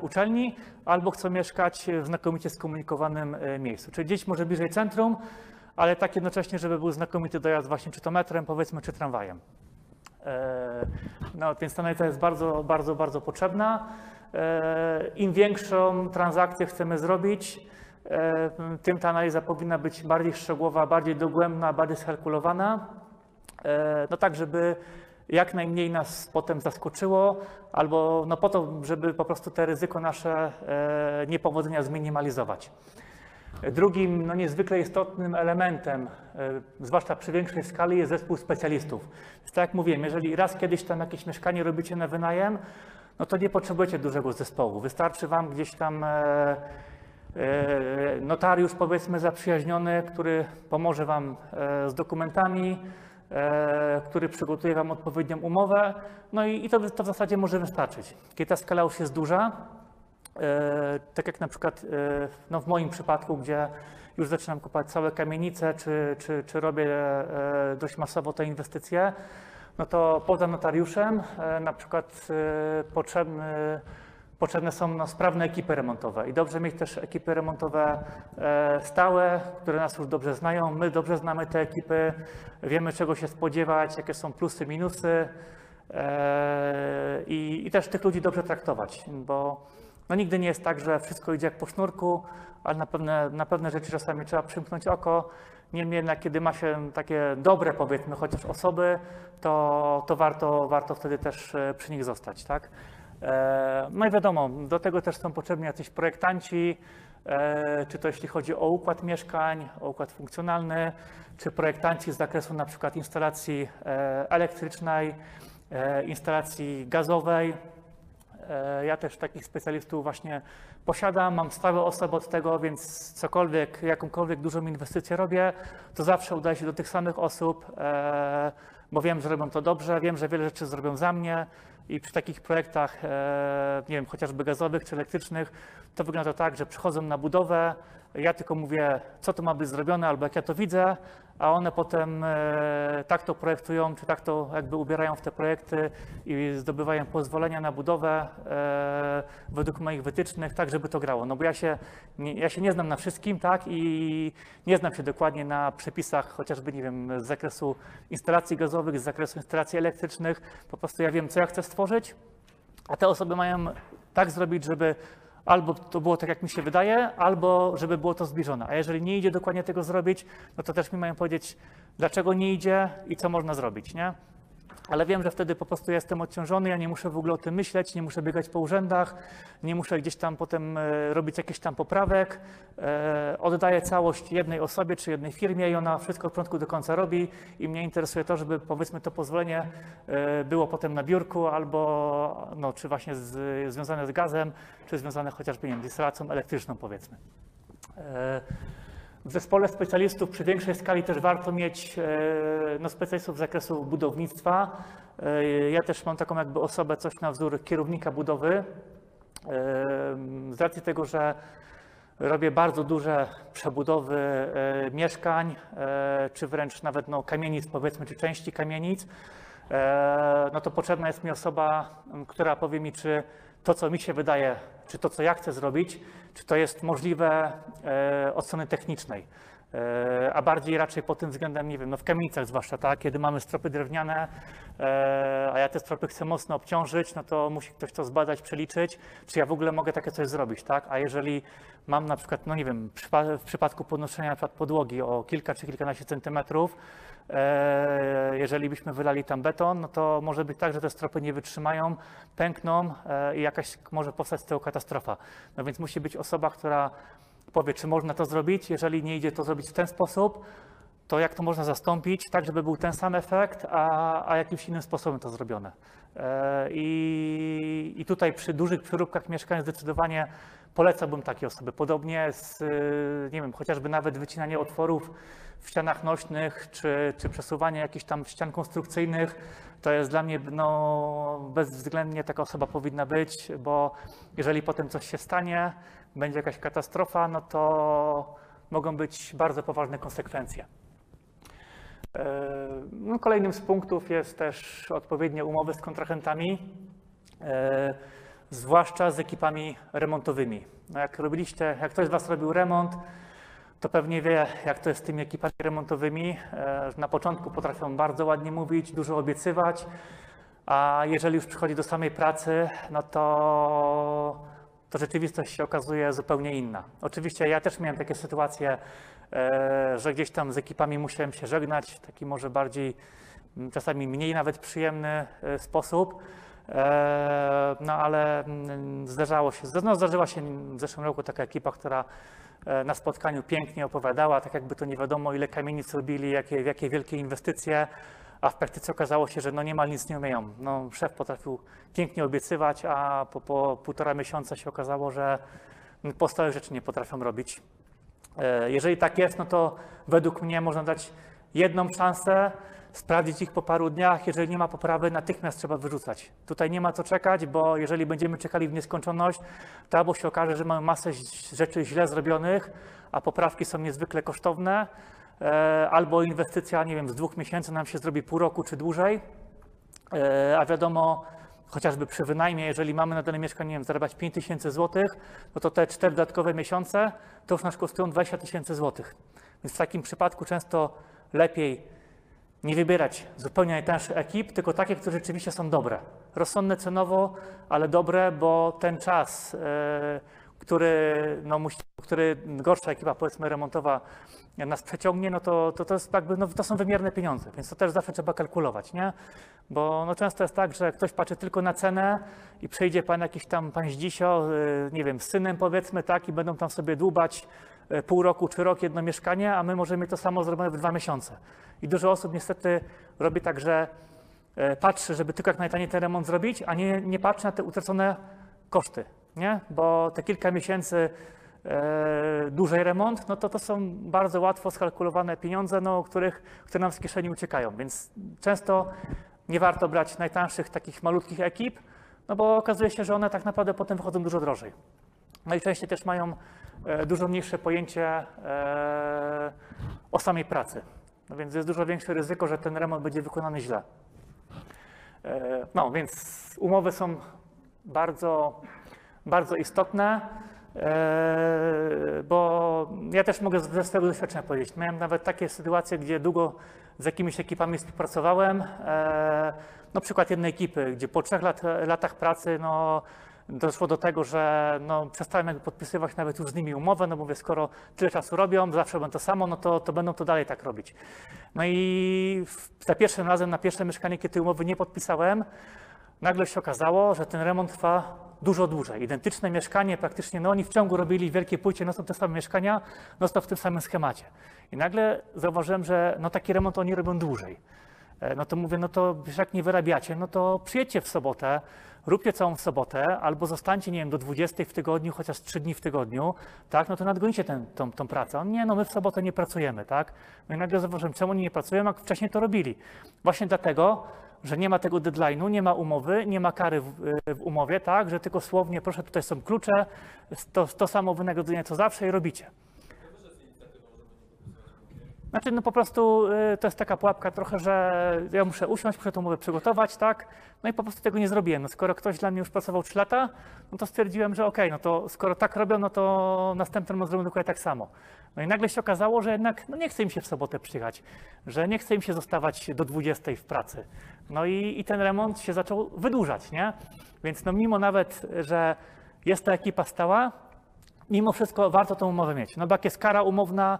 uczelni, albo chcą mieszkać w znakomicie skomunikowanym miejscu. Czyli gdzieś może bliżej centrum, ale tak jednocześnie, żeby był znakomity dojazd właśnie czy to metrem, powiedzmy, czy tramwajem. E, No, więc ta analiza jest bardzo, bardzo, bardzo potrzebna. E, Im większą transakcję chcemy zrobić, e, tym ta analiza powinna być bardziej szczegółowa, bardziej dogłębna, bardziej skalkulowana. No tak, żeby jak najmniej nas potem zaskoczyło, albo no po to, żeby po prostu te ryzyko nasze niepowodzenia zminimalizować. Drugim no niezwykle istotnym elementem, e, zwłaszcza przy większej skali, jest zespół specjalistów. Więc tak jak mówiłem, jeżeli raz kiedyś tam jakieś mieszkanie robicie na wynajem, no to nie potrzebujecie dużego zespołu. Wystarczy Wam gdzieś tam e, e, notariusz, powiedzmy, zaprzyjaźniony, który pomoże Wam z dokumentami, który przygotuje Wam odpowiednią umowę, no i, to, to w zasadzie może wystarczyć. Kiedy ta skala już jest duża, tak jak na przykład e, no w moim przypadku, gdzie już zaczynam kupować całe kamienice, czy, czy, czy robię e, dość masowo te inwestycje, no to poza notariuszem e, na przykład e, potrzebny, potrzebne są no, sprawne ekipy remontowe. I dobrze mieć też ekipy remontowe e, stałe, które nas już dobrze znają, my dobrze znamy te ekipy, wiemy czego się spodziewać, jakie są plusy, minusy e, i, i też tych ludzi dobrze traktować, bo no nigdy nie jest tak, że wszystko idzie jak po sznurku, ale na pewne, na pewne rzeczy czasami trzeba przymknąć oko. Niemniej jednak, kiedy ma się takie dobre, powiedzmy, chociaż osoby, to, to warto, warto wtedy też e, przy nich zostać, tak? E, No i wiadomo, do tego też są potrzebni jacyś projektanci, e, czy to jeśli chodzi o układ mieszkań, o układ funkcjonalny, czy projektanci z zakresu na przykład instalacji elektrycznej, instalacji gazowej. E, Ja też takich specjalistów właśnie posiadam, mam stałe osoby od tego, więc cokolwiek, jakąkolwiek dużą inwestycję robię, to zawsze udaje się do tych samych osób, e, bo wiem, że robią to dobrze, wiem, że wiele rzeczy zrobią za mnie i przy takich projektach, e, nie wiem, chociażby gazowych czy elektrycznych, to wygląda tak, że przychodzą na budowę, ja tylko mówię, co to ma być zrobione albo jak ja to widzę, a one potem e, tak to projektują, czy tak to jakby ubierają w te projekty i zdobywają pozwolenia na budowę e, według moich wytycznych, tak żeby to grało. No bo ja się, ja się nie znam na wszystkim, tak, i nie znam się dokładnie na przepisach chociażby, nie wiem, z zakresu instalacji gazowych, z zakresu instalacji elektrycznych. Po prostu ja wiem, co ja chcę stworzyć, a te osoby mają tak zrobić, żeby albo to było tak, jak mi się wydaje, albo żeby było to zbliżone. A jeżeli nie idzie dokładnie tego zrobić, no to też mi mają powiedzieć, dlaczego nie idzie i co można zrobić, nie? Ale wiem, że wtedy po prostu jestem odciążony, ja nie muszę w ogóle o tym myśleć, nie muszę biegać po urzędach, nie muszę gdzieś tam potem e, robić jakichś tam poprawek. E, oddaję całość jednej osobie czy jednej firmie i ona wszystko od początku do końca robi i mnie interesuje to, żeby powiedzmy to pozwolenie e, było potem na biurku albo no, czy właśnie z, związane z gazem, czy związane chociażby nie wiem, z instalacją elektryczną powiedzmy. W zespole specjalistów przy większej skali też warto mieć e, no, specjalistów z zakresu budownictwa. E, Ja też mam taką jakby osobę, coś na wzór kierownika budowy. E, Z racji tego, że robię bardzo duże przebudowy mieszkań, czy wręcz nawet no, kamienic, powiedzmy, czy części kamienic, no to potrzebna jest mi osoba, która powie mi, czy to, co mi się wydaje, czy to, co ja chcę zrobić, czy to jest możliwe e, od strony technicznej. E, A bardziej raczej pod tym względem, nie wiem, no w kamienicach zwłaszcza, tak, kiedy mamy stropy drewniane, e, a ja te stropy chcę mocno obciążyć, no to musi ktoś to zbadać, przeliczyć, czy ja w ogóle mogę takie coś zrobić, tak? A jeżeli mam na przykład, no nie wiem, w przypadku podnoszenia na przykład podłogi o kilka czy kilkanaście centymetrów, jeżeli byśmy wylali tam beton, no to może być tak, że te stropy nie wytrzymają, pękną e, i jakaś może powstać z tego katastrofa. No więc musi być osoba, która powie, czy można to zrobić. Jeżeli nie idzie to zrobić w ten sposób, to jak to można zastąpić, tak żeby był ten sam efekt, a, a jakimś innym sposobem to zrobione. E, I, I tutaj przy dużych przeróbkach mieszkań zdecydowanie Polecałbym takie osoby. Podobnie z, y, nie wiem, chociażby nawet wycinanie otworów w ścianach nośnych, czy, czy przesuwanie jakichś tam ścian konstrukcyjnych, to jest dla mnie no, bezwzględnie taka osoba powinna być, bo jeżeli potem coś się stanie, będzie jakaś katastrofa, no to mogą być bardzo poważne konsekwencje. E, No, kolejnym z punktów jest też odpowiednie umowy z kontrahentami, e, zwłaszcza z ekipami remontowymi. No jak robiliście, jak ktoś z Was robił remont, to pewnie wie, jak to jest z tymi ekipami remontowymi. E, Na początku potrafią bardzo ładnie mówić, dużo obiecywać, a jeżeli już przychodzi do samej pracy, no to, to rzeczywistość się okazuje zupełnie inna. Oczywiście ja też miałem takie sytuacje, e, że gdzieś tam z ekipami musiałem się żegnać, taki może bardziej, czasami mniej nawet przyjemny e, sposób. E, No ale mm, zdarzało się, no zdarzyła się w zeszłym roku taka ekipa, która e, na spotkaniu pięknie opowiadała, tak jakby to nie wiadomo ile kamienic robili, jakie, jakie wielkie inwestycje, a w praktyce okazało się, że no niemal nic nie umieją. No, szef potrafił pięknie obiecywać, a po, po półtora miesiąca się okazało, że podstawowych rzeczy nie potrafią robić. E, Jeżeli tak jest, no to według mnie można dać jedną szansę, sprawdzić ich po paru dniach. Jeżeli nie ma poprawy, natychmiast trzeba wyrzucać. Tutaj nie ma co czekać, bo jeżeli będziemy czekali w nieskończoność, to albo się okaże, że mamy masę rzeczy źle zrobionych, a poprawki są niezwykle kosztowne, e, albo inwestycja, nie wiem, z dwóch miesięcy nam się zrobi pół roku czy dłużej. E, A wiadomo, chociażby przy wynajmie, jeżeli mamy na dane mieszkanie nie wiem, zarabiać 5 tysięcy złotych, no to te cztery dodatkowe miesiące to już nas kosztują 20 tysięcy złotych. Więc w takim przypadku często lepiej nie wybierać zupełnie najtańszych ekip, tylko takie, które rzeczywiście są dobre. Rozsądne cenowo, ale dobre, bo ten czas, e, który, no, musi, który gorsza ekipa, powiedzmy, remontowa nas przeciągnie, no to, to, to, jest jakby, no, to są wymierne pieniądze, więc to też zawsze trzeba kalkulować, nie? Bo no, często jest tak, że ktoś patrzy tylko na cenę i przyjdzie pan jakiś tam, pan Zdzisio, y, nie wiem, z synem powiedzmy, tak, i będą tam sobie dłubać pół roku czy rok jedno mieszkanie, a my możemy to samo zrobione w dwa miesiące. I dużo osób niestety robi tak, że e, patrzy, żeby tylko jak najtaniej ten remont zrobić, a nie, nie patrzy na te utracone koszty, nie? Bo te kilka miesięcy e, dłużej remont, no to to są bardzo łatwo skalkulowane pieniądze, no, których, które nam z kieszeni uciekają, więc często nie warto brać najtańszych takich malutkich ekip, no bo okazuje się, że one tak naprawdę potem wychodzą dużo drożej. No i częściej też mają e, dużo mniejsze pojęcie e, o samej pracy. No więc jest dużo większe ryzyko, że ten remont będzie wykonany źle. E, No więc umowy są bardzo, bardzo istotne, e, bo ja też mogę ze swojego doświadczenia powiedzieć. Miałem nawet takie sytuacje, gdzie długo z jakimiś ekipami współpracowałem. E, No przykład jednej ekipy, gdzie po trzech lat, latach pracy no, doszło do tego, że no, przestałem jakby podpisywać nawet już z nimi umowę, no mówię, skoro tyle czasu robią, zawsze będą to samo, no to, to będą to dalej tak robić. No i za pierwszym razem na pierwsze mieszkanie, kiedy umowy nie podpisałem, nagle się okazało, że ten remont trwa dużo dłużej. Identyczne mieszkanie, praktycznie, no oni w ciągu robili w wielkiej płycie, no są te same mieszkania, no to w tym samym schemacie. I nagle zauważyłem, że no taki remont oni robią dłużej. E, No to mówię, no to jak nie wyrabiacie, no to przyjedźcie w sobotę, róbcie całą sobotę, albo zostańcie, nie wiem, do 20 w tygodniu, chociaż 3 dni w tygodniu, tak, no to nadgonicie ten, tą, tą pracę. On, nie, no my w sobotę nie pracujemy, tak. No i nagle zauważyłem, czemu oni nie pracują, jak wcześniej to robili. Właśnie dlatego, że nie ma tego deadline'u, nie ma umowy, nie ma kary w, w umowie, tak, że tylko słownie, proszę, tutaj są klucze, to, to samo wynagrodzenie co zawsze i robicie. Znaczy, no po prostu y, to jest taka pułapka trochę, że ja muszę usiąść, muszę tą umowę przygotować, tak? No i po prostu tego nie zrobiłem. No skoro ktoś dla mnie już pracował 3 lata, no to stwierdziłem, że okej, no to skoro tak robią, no to następnym razem zrobię dokładnie tak samo. No i nagle się okazało, że jednak no nie chce im się w sobotę przyjechać, że nie chce im się zostawać do 20 w pracy. No i, i ten remont się zaczął wydłużać, nie? Więc no mimo nawet, że jest ta ekipa stała, mimo wszystko warto tą umowę mieć. No bo jak jest kara umowna,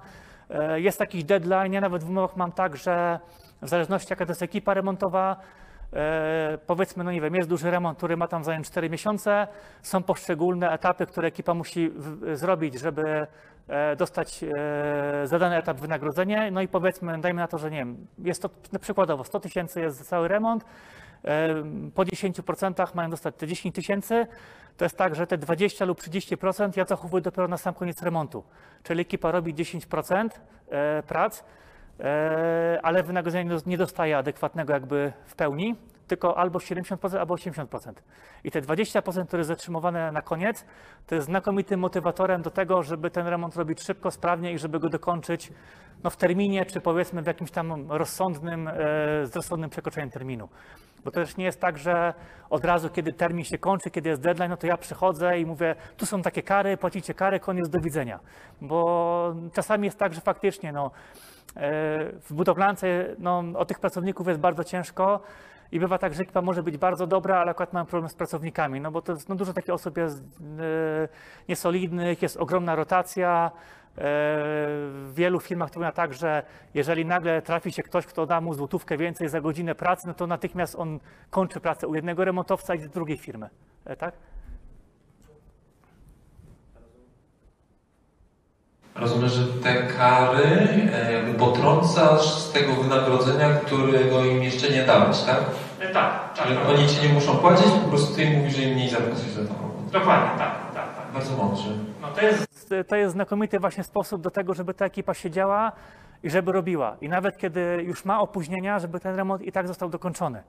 jest jakiś deadline, ja nawet w umowach mam tak, że w zależności jaka to jest ekipa remontowa, e, powiedzmy, no nie wiem, jest duży remont, który ma tam zająć 4 miesiące, są poszczególne etapy, które ekipa musi w, zrobić, żeby e, dostać e, za dany etap wynagrodzenie, no i powiedzmy, dajmy na to, że nie wiem, jest to przykładowo 100 tysięcy jest za cały remont, po 10% mają dostać te 10 tysięcy. To jest tak, że te 20 lub 30% ja zachowuję dopiero na sam koniec remontu. Czyli ekipa robi 10% e, prac, e, ale wynagrodzenia nie dos- nie dostaje adekwatnego jakby w pełni, tylko albo 70%, albo 80%. I te 20%, które jest zatrzymywane na koniec, to jest znakomitym motywatorem do tego, żeby ten remont robić szybko, sprawnie i żeby go dokończyć no, w terminie, czy powiedzmy w jakimś tam rozsądnym, e, z rozsądnym przekroczeniem terminu. Bo to też nie jest tak, że od razu, kiedy termin się kończy, kiedy jest deadline, no to ja przychodzę i mówię, tu są takie kary, płacicie kary, koniec, do widzenia. Bo czasami jest tak, że faktycznie no, e, w budowlance no, o tych pracowników jest bardzo ciężko i bywa tak, że ekipa może być bardzo dobra, ale akurat mam problem z pracownikami, no bo to jest, no, dużo takich osób jest e, niesolidnych, jest ogromna rotacja. E, W wielu firmach to wygląda tak, że jeżeli nagle trafi się ktoś, kto da mu złotówkę więcej za godzinę pracy, no to natychmiast on kończy pracę u jednego remontowca i do drugiej firmy. E, Tak? Rozumiem, że te kary e, jakby potrącasz z tego wynagrodzenia, którego im jeszcze nie dałeś, tak? Tak, Czyli oni ci nie muszą płacić, po prostu ty im mówisz, że im mniej zapłacisz za tą robotę. Dokładnie, tak, tak, tak. Bardzo mądrze. No to, jest, to jest znakomity właśnie sposób do tego, żeby ta ekipa siedziała i żeby robiła. I nawet kiedy już ma opóźnienia, żeby ten remont i tak został dokończony.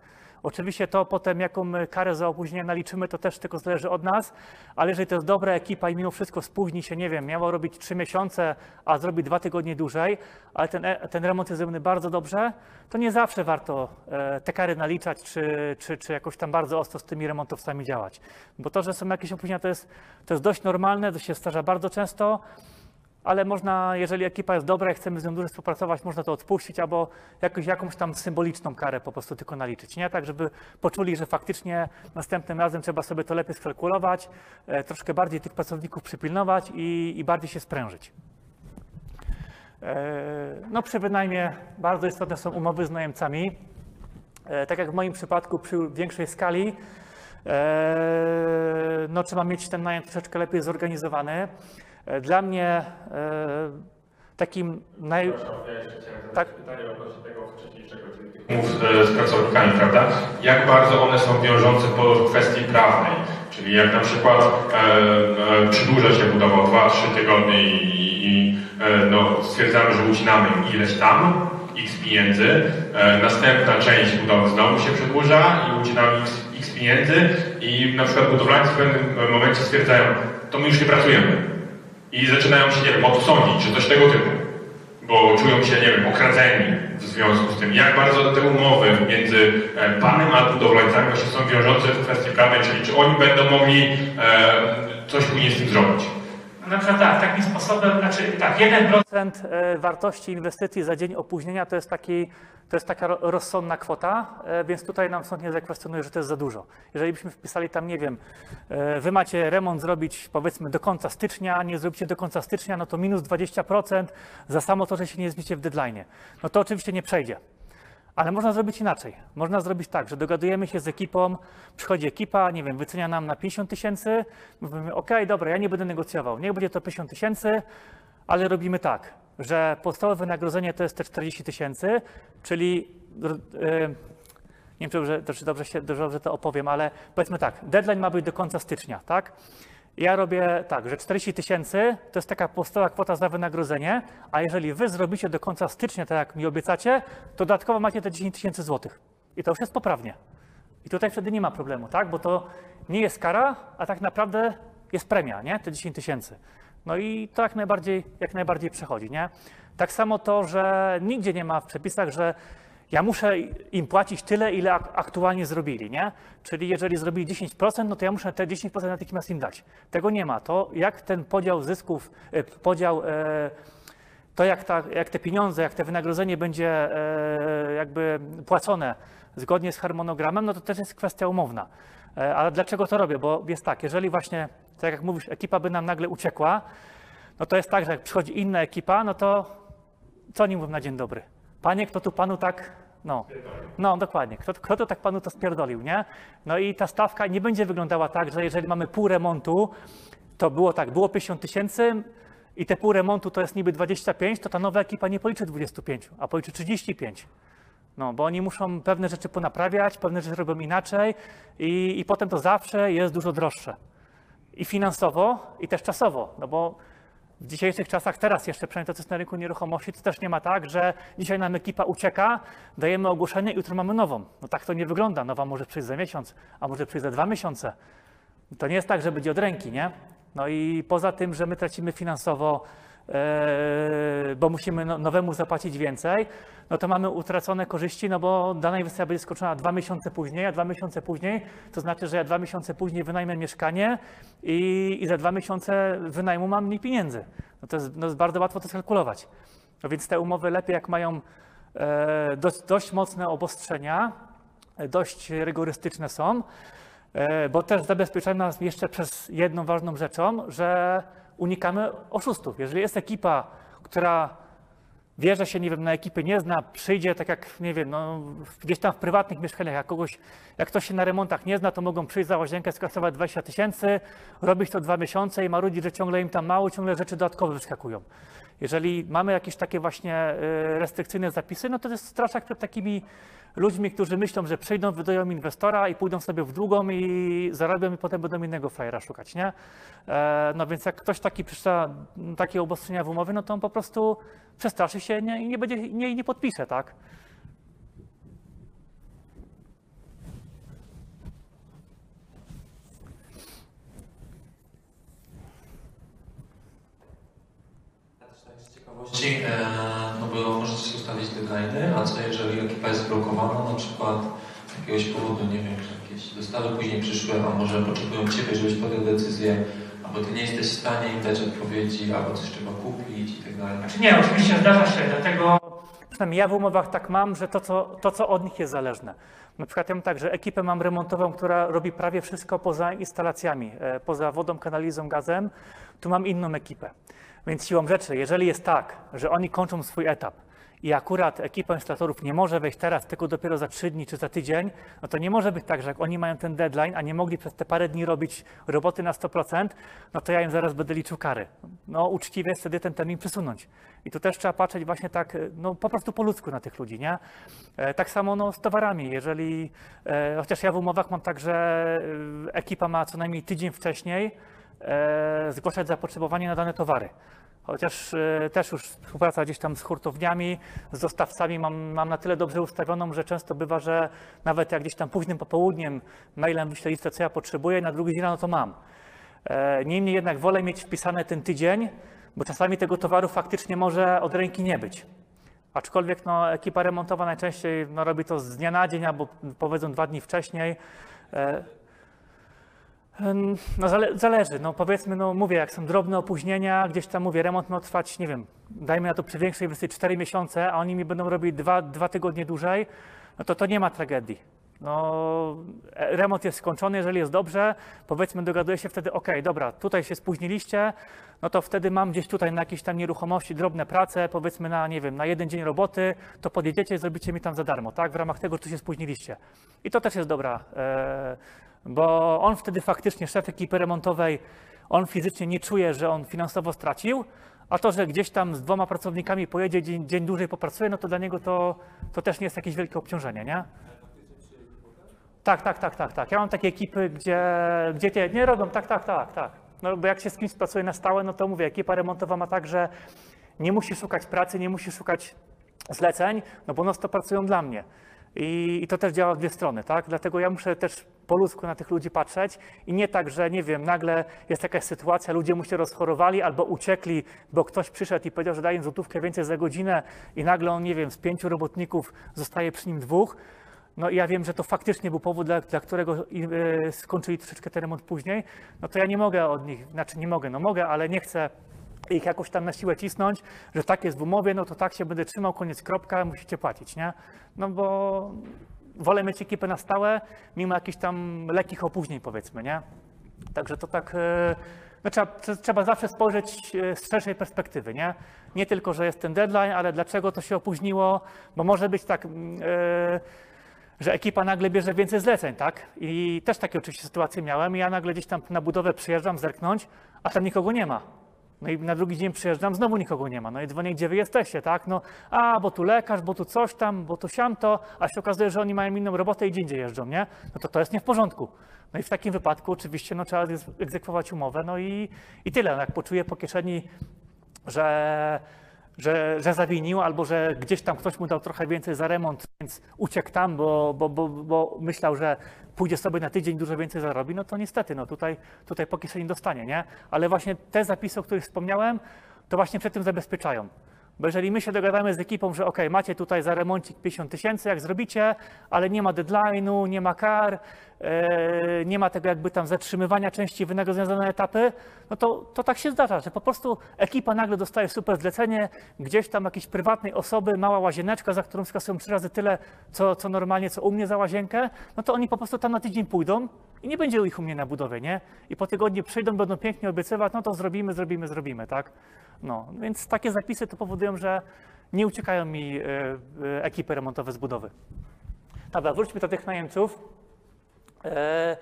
Oczywiście to potem, jaką karę za opóźnienie naliczymy, to też tylko zależy od nas, ale jeżeli to jest dobra ekipa i mimo wszystko spóźni się, nie wiem, miało robić trzy miesiące, a zrobi dwa tygodnie dłużej, ale ten, e- ten remont jest zrobiony bardzo dobrze, to nie zawsze warto e, te kary naliczać, czy, czy, czy jakoś tam bardzo ostro z tymi remontowcami działać. Bo to, że są jakieś opóźnienia, to jest, to jest dość normalne, to się zdarza bardzo często, ale można, jeżeli ekipa jest dobra i chcemy z nią dłużej współpracować, można to odpuścić albo jakąś tam symboliczną karę po prostu tylko naliczyć. Nie tak, żeby poczuli, że faktycznie następnym razem trzeba sobie to lepiej skalkulować, e, troszkę bardziej tych pracowników przypilnować i, i bardziej się sprężyć. E, No przy wynajmie bardzo istotne są umowy z najemcami. E, Tak jak w moim przypadku przy większej skali, e, no trzeba mieć ten najem troszeczkę lepiej zorganizowany. E, Dla mnie e, takim naj... Tak. pytanie odnośnie tego wcześniejszego, czyli tych umów e, z pracownikami, prawda? Jak bardzo one są wiążące po kwestii prawnej? Czyli jak na przykład e, e, przedłuża się budowa o 2-3 tygodnie i, i e, no, stwierdzamy, że ucinamy ileś tam, x pieniędzy, następna część budowy znowu się przedłuża i ucinamy x, x pieniędzy i na przykład budowlańcy w pewnym momencie stwierdzają, to my już nie pracujemy. I zaczynają się, nie wiem, o to sądzić, czy coś tego typu bo czują się, nie wiem, okradzeni w związku z tym. Jak bardzo te umowy między e, panem a budowlańcami właśnie są wiążące w kwestii prawnej, czyli czy oni będą mogli e, coś później z tym zrobić. Na przykład tak, takim sposobem, znaczy tak, 1% e, wartości inwestycji za dzień opóźnienia to jest, taki, to jest taka ro- rozsądna kwota, e, więc tutaj nam sąd nie zakwestionuje, że to jest za dużo. Jeżeli byśmy wpisali tam, nie wiem, e, wy macie remont zrobić powiedzmy do końca stycznia, nie zrobicie do końca stycznia, no to minus 20% za samo to, że się nie zmieścicie w deadline. No to oczywiście nie przejdzie. Ale można zrobić inaczej. Można zrobić tak, że dogadujemy się z ekipą, przychodzi ekipa, nie wiem, wycenia nam na 50 tysięcy, mówimy, ok, dobra, ja nie będę negocjował, niech będzie to 50 tysięcy, ale robimy tak, że podstawowe wynagrodzenie to jest te 40 tysięcy, czyli e, nie wiem, czy dobrze, czy dobrze, się, dobrze to opowiem, ale powiedzmy tak, deadline ma być do końca stycznia, tak? Ja robię tak, że 40 tysięcy to jest taka podstawowa kwota za wynagrodzenie, a jeżeli wy zrobicie do końca stycznia, tak jak mi obiecacie, to dodatkowo macie te 10 tysięcy złotych. I to już jest poprawnie. I tutaj wtedy nie ma problemu, tak? Bo to nie jest kara, a tak naprawdę jest premia, nie? Te 10 tysięcy. No i to jak najbardziej, jak najbardziej przechodzi, nie? Tak samo to, że nigdzie nie ma w przepisach, że ja muszę im płacić tyle, ile ak- aktualnie zrobili, nie? Czyli jeżeli zrobili 10%, no to ja muszę te 10% natychmiast im dać. Tego nie ma. To jak ten podział zysków, e, podział, e, to jak, ta, jak te pieniądze, jak te wynagrodzenie będzie e, jakby płacone zgodnie z harmonogramem, no to też jest kwestia umowna. Ale dlaczego to robię? Bo jest tak, jeżeli właśnie, tak jak mówisz, ekipa by nam nagle uciekła, no to jest tak, że jak przychodzi inna ekipa, no to co oni mówią na dzień dobry? Panie, kto tu panu tak, no, no dokładnie, kto, kto tu tak panu to spierdolił, nie? No i ta stawka nie będzie wyglądała tak, że jeżeli mamy pół remontu, to było tak, było 50 tysięcy i te pół remontu to jest niby 25, to ta nowa ekipa nie policzy 25, a policzy 35. No, bo oni muszą pewne rzeczy ponaprawiać, pewne rzeczy robią inaczej i, i potem to zawsze jest dużo droższe. I finansowo, i też czasowo, no bo w dzisiejszych czasach, teraz jeszcze przynajmniej to, co jest na rynku nieruchomości, to też nie ma tak, że dzisiaj nam ekipa ucieka, dajemy ogłoszenie i jutro mamy nową. No tak to nie wygląda. Nowa może przyjść za miesiąc, a może przyjść za dwa miesiące. To nie jest tak, że będzie od ręki, nie? No i poza tym, że my tracimy finansowo, bo musimy no- nowemu zapłacić więcej, no to mamy utracone korzyści, no bo dana inwestycja będzie skończona dwa miesiące później, a dwa miesiące później to znaczy, że ja dwa miesiące później wynajmę mieszkanie i, i za dwa miesiące wynajmu mam mniej pieniędzy. No to jest, no jest bardzo łatwo to skalkulować. No więc te umowy lepiej, jak mają e, dość, dość mocne obostrzenia, e, dość rygorystyczne są, E, bo też zabezpieczają nas jeszcze przez jedną ważną rzeczą, że unikamy oszustów. Jeżeli jest ekipa, która że się, nie wiem, na ekipy nie zna, przyjdzie tak jak, nie wiem, no, gdzieś tam w prywatnych mieszkaniach, jak kogoś, jak ktoś się na remontach nie zna, to mogą przyjść za łazienkę, skasować 20 tysięcy, robić to dwa miesiące i marudzić, że ciągle im tam mało, ciągle rzeczy dodatkowe wyskakują. Jeżeli mamy jakieś takie właśnie y, restrykcyjne zapisy, no to jest straszak przed takimi ludźmi, którzy myślą, że przyjdą, wydają inwestora i pójdą sobie w długą i zarobią i potem będą innego frajera szukać, nie? E, no więc jak ktoś taki przeczyta takie obostrzenia w umowie, no to on po prostu przestraszy się i nie będzie, nie, nie podpisze, tak? Ja też ciekawości, e, no bo możecie się ustawić deadline'y, a co jeżeli ekipa jest blokowana, na przykład z jakiegoś powodu, nie wiem, że jakieś dostawy później przyszły, a może potrzebują Ciebie, żebyś podjął decyzję, albo Ty nie jesteś w stanie im dać odpowiedzi, albo coś trzeba kupić i tak dalej. Znaczy nie, oczywiście zdarza się, dlatego przynajmniej ja w umowach tak mam, że to co, to, co od nich jest zależne. Na przykład ja mam tak, że ekipę mam remontową, która robi prawie wszystko poza instalacjami, e, poza wodą, kanalizą, gazem. Tu mam inną ekipę. Więc siłą rzeczy, jeżeli jest tak, że oni kończą swój etap i akurat ekipa instalatorów nie może wejść teraz, tylko dopiero za trzy dni czy za tydzień, no to nie może być tak, że jak oni mają ten deadline, a nie mogli przez te parę dni robić roboty na 100%, no to ja im zaraz będę liczył kary. No uczciwie jest wtedy ten termin przesunąć. I tu też trzeba patrzeć właśnie tak, no po prostu po ludzku na tych ludzi, nie? E, tak samo no, z towarami, jeżeli, e, chociaż ja w umowach mam tak, że e, ekipa ma co najmniej tydzień wcześniej zgłaszać zapotrzebowanie na dane towary. Chociaż e, też już współpraca gdzieś tam z hurtowniami, z dostawcami mam, mam na tyle dobrze ustawioną, że często bywa, że nawet jak gdzieś tam późnym popołudniem mailem wyślę listę, co ja potrzebuję, na drugi dzień rano to mam. E, Niemniej jednak wolę mieć wpisane ten tydzień, bo czasami tego towaru faktycznie może od ręki nie być. Aczkolwiek no, ekipa remontowa najczęściej no, robi to z dnia na dzień albo powiedzą dwa dni wcześniej. No zale, zależy, no powiedzmy, no mówię, jak są drobne opóźnienia, gdzieś tam mówię, remont ma trwać, nie wiem, dajmy na to przy większej inwestycji 4 miesiące, a oni mi będą robić dwa, dwa tygodnie dłużej, no to to nie ma tragedii. No, e, remont jest skończony, jeżeli jest dobrze, powiedzmy, dogaduję się wtedy, ok, dobra, tutaj się spóźniliście, no to wtedy mam gdzieś tutaj na jakieś tam nieruchomości drobne prace, powiedzmy na, nie wiem, na jeden dzień roboty, to podjedziecie i zrobicie mi tam za darmo, tak, w ramach tego, czy się spóźniliście. I to też jest dobra, e, bo on wtedy faktycznie, szef ekipy remontowej, on fizycznie nie czuje, że on finansowo stracił, a to, że gdzieś tam z dwoma pracownikami pojedzie, dzień, dzień dłużej popracuje, no to dla niego to, to też nie jest jakieś wielkie obciążenie, nie? Tak, tak, tak, tak, tak. Ja mam takie ekipy, gdzie, gdzie tie nie robią, tak, tak, tak, tak. No bo jak się z kimś pracuje na stałe, no to mówię, ekipa remontowa ma tak, że nie musi szukać pracy, nie musi szukać zleceń, no bo no to pracują dla mnie. I, I to też działa w dwie strony, tak? Dlatego ja muszę też po ludzku na tych ludzi patrzeć i nie tak, że nie wiem, nagle jest jakaś sytuacja, ludzie mu się rozchorowali albo uciekli, bo ktoś przyszedł i powiedział, że daje im złotówkę więcej za godzinę i nagle on, nie wiem, z pięciu robotników zostaje przy nim dwóch, no i ja wiem, że to faktycznie był powód, dla, dla którego e, skończyli troszeczkę ten remont później, no to ja nie mogę od nich, znaczy nie mogę, no mogę, ale nie chcę ich jakoś tam na siłę cisnąć, że tak jest w umowie, no to tak się będę trzymał, koniec, kropka, musicie płacić, nie? No bo wolę mieć ekipę na stałe, mimo jakichś tam lekkich opóźnień, powiedzmy, nie? Także to tak, e, no trzeba, trzeba zawsze spojrzeć e, z szerszej perspektywy, nie? Nie tylko, że jest ten deadline, ale dlaczego to się opóźniło, bo może być tak, mm, e, że ekipa nagle bierze więcej zleceń, tak? I też takie oczywiście sytuacje miałem ja nagle gdzieś tam na budowę przyjeżdżam zerknąć, a tam nikogo nie ma. No i na drugi dzień przyjeżdżam, znowu nikogo nie ma. No i dzwonię, gdzie wy jesteście, tak? No, a, bo tu lekarz, bo tu coś tam, bo tu siamto, a się okazuje, że oni mają inną robotę i gdzie indziej jeżdżą, nie? No to to jest nie w porządku. No i w takim wypadku oczywiście no, trzeba egzekwować umowę, no i, i tyle. No, jak poczuję po kieszeni, że, że, że zawinił, albo że gdzieś tam ktoś mu dał trochę więcej za remont, więc uciekł tam, bo, bo, bo, bo myślał, że pójdzie sobie na tydzień, dużo więcej zarobi, no to niestety, no tutaj, tutaj po kieszeni dostanie, nie? Ale właśnie te zapisy, o których wspomniałem, to właśnie przed tym zabezpieczają. Bo jeżeli my się dogadamy z ekipą, że ok, macie tutaj za remoncik 50 tysięcy, jak zrobicie, ale nie ma deadline'u, nie ma kar, e, nie ma tego jakby tam zatrzymywania części wynagrodzenia na etapy, no to, to tak się zdarza, że po prostu ekipa nagle dostaje super zlecenie, gdzieś tam jakiejś prywatnej osoby, mała łazieneczka, za którą skasują trzy razy tyle, co, co normalnie, co u mnie za łazienkę, no to oni po prostu tam na tydzień pójdą i nie będzie ich u mnie na budowie, nie? I po tygodniu przyjdą, będą pięknie obiecywać, no to zrobimy, zrobimy, zrobimy, tak? No, więc takie zapisy to powodują, że nie uciekają mi e, e, ekipy remontowe z budowy. Dobra, wróćmy do tych najemców. E,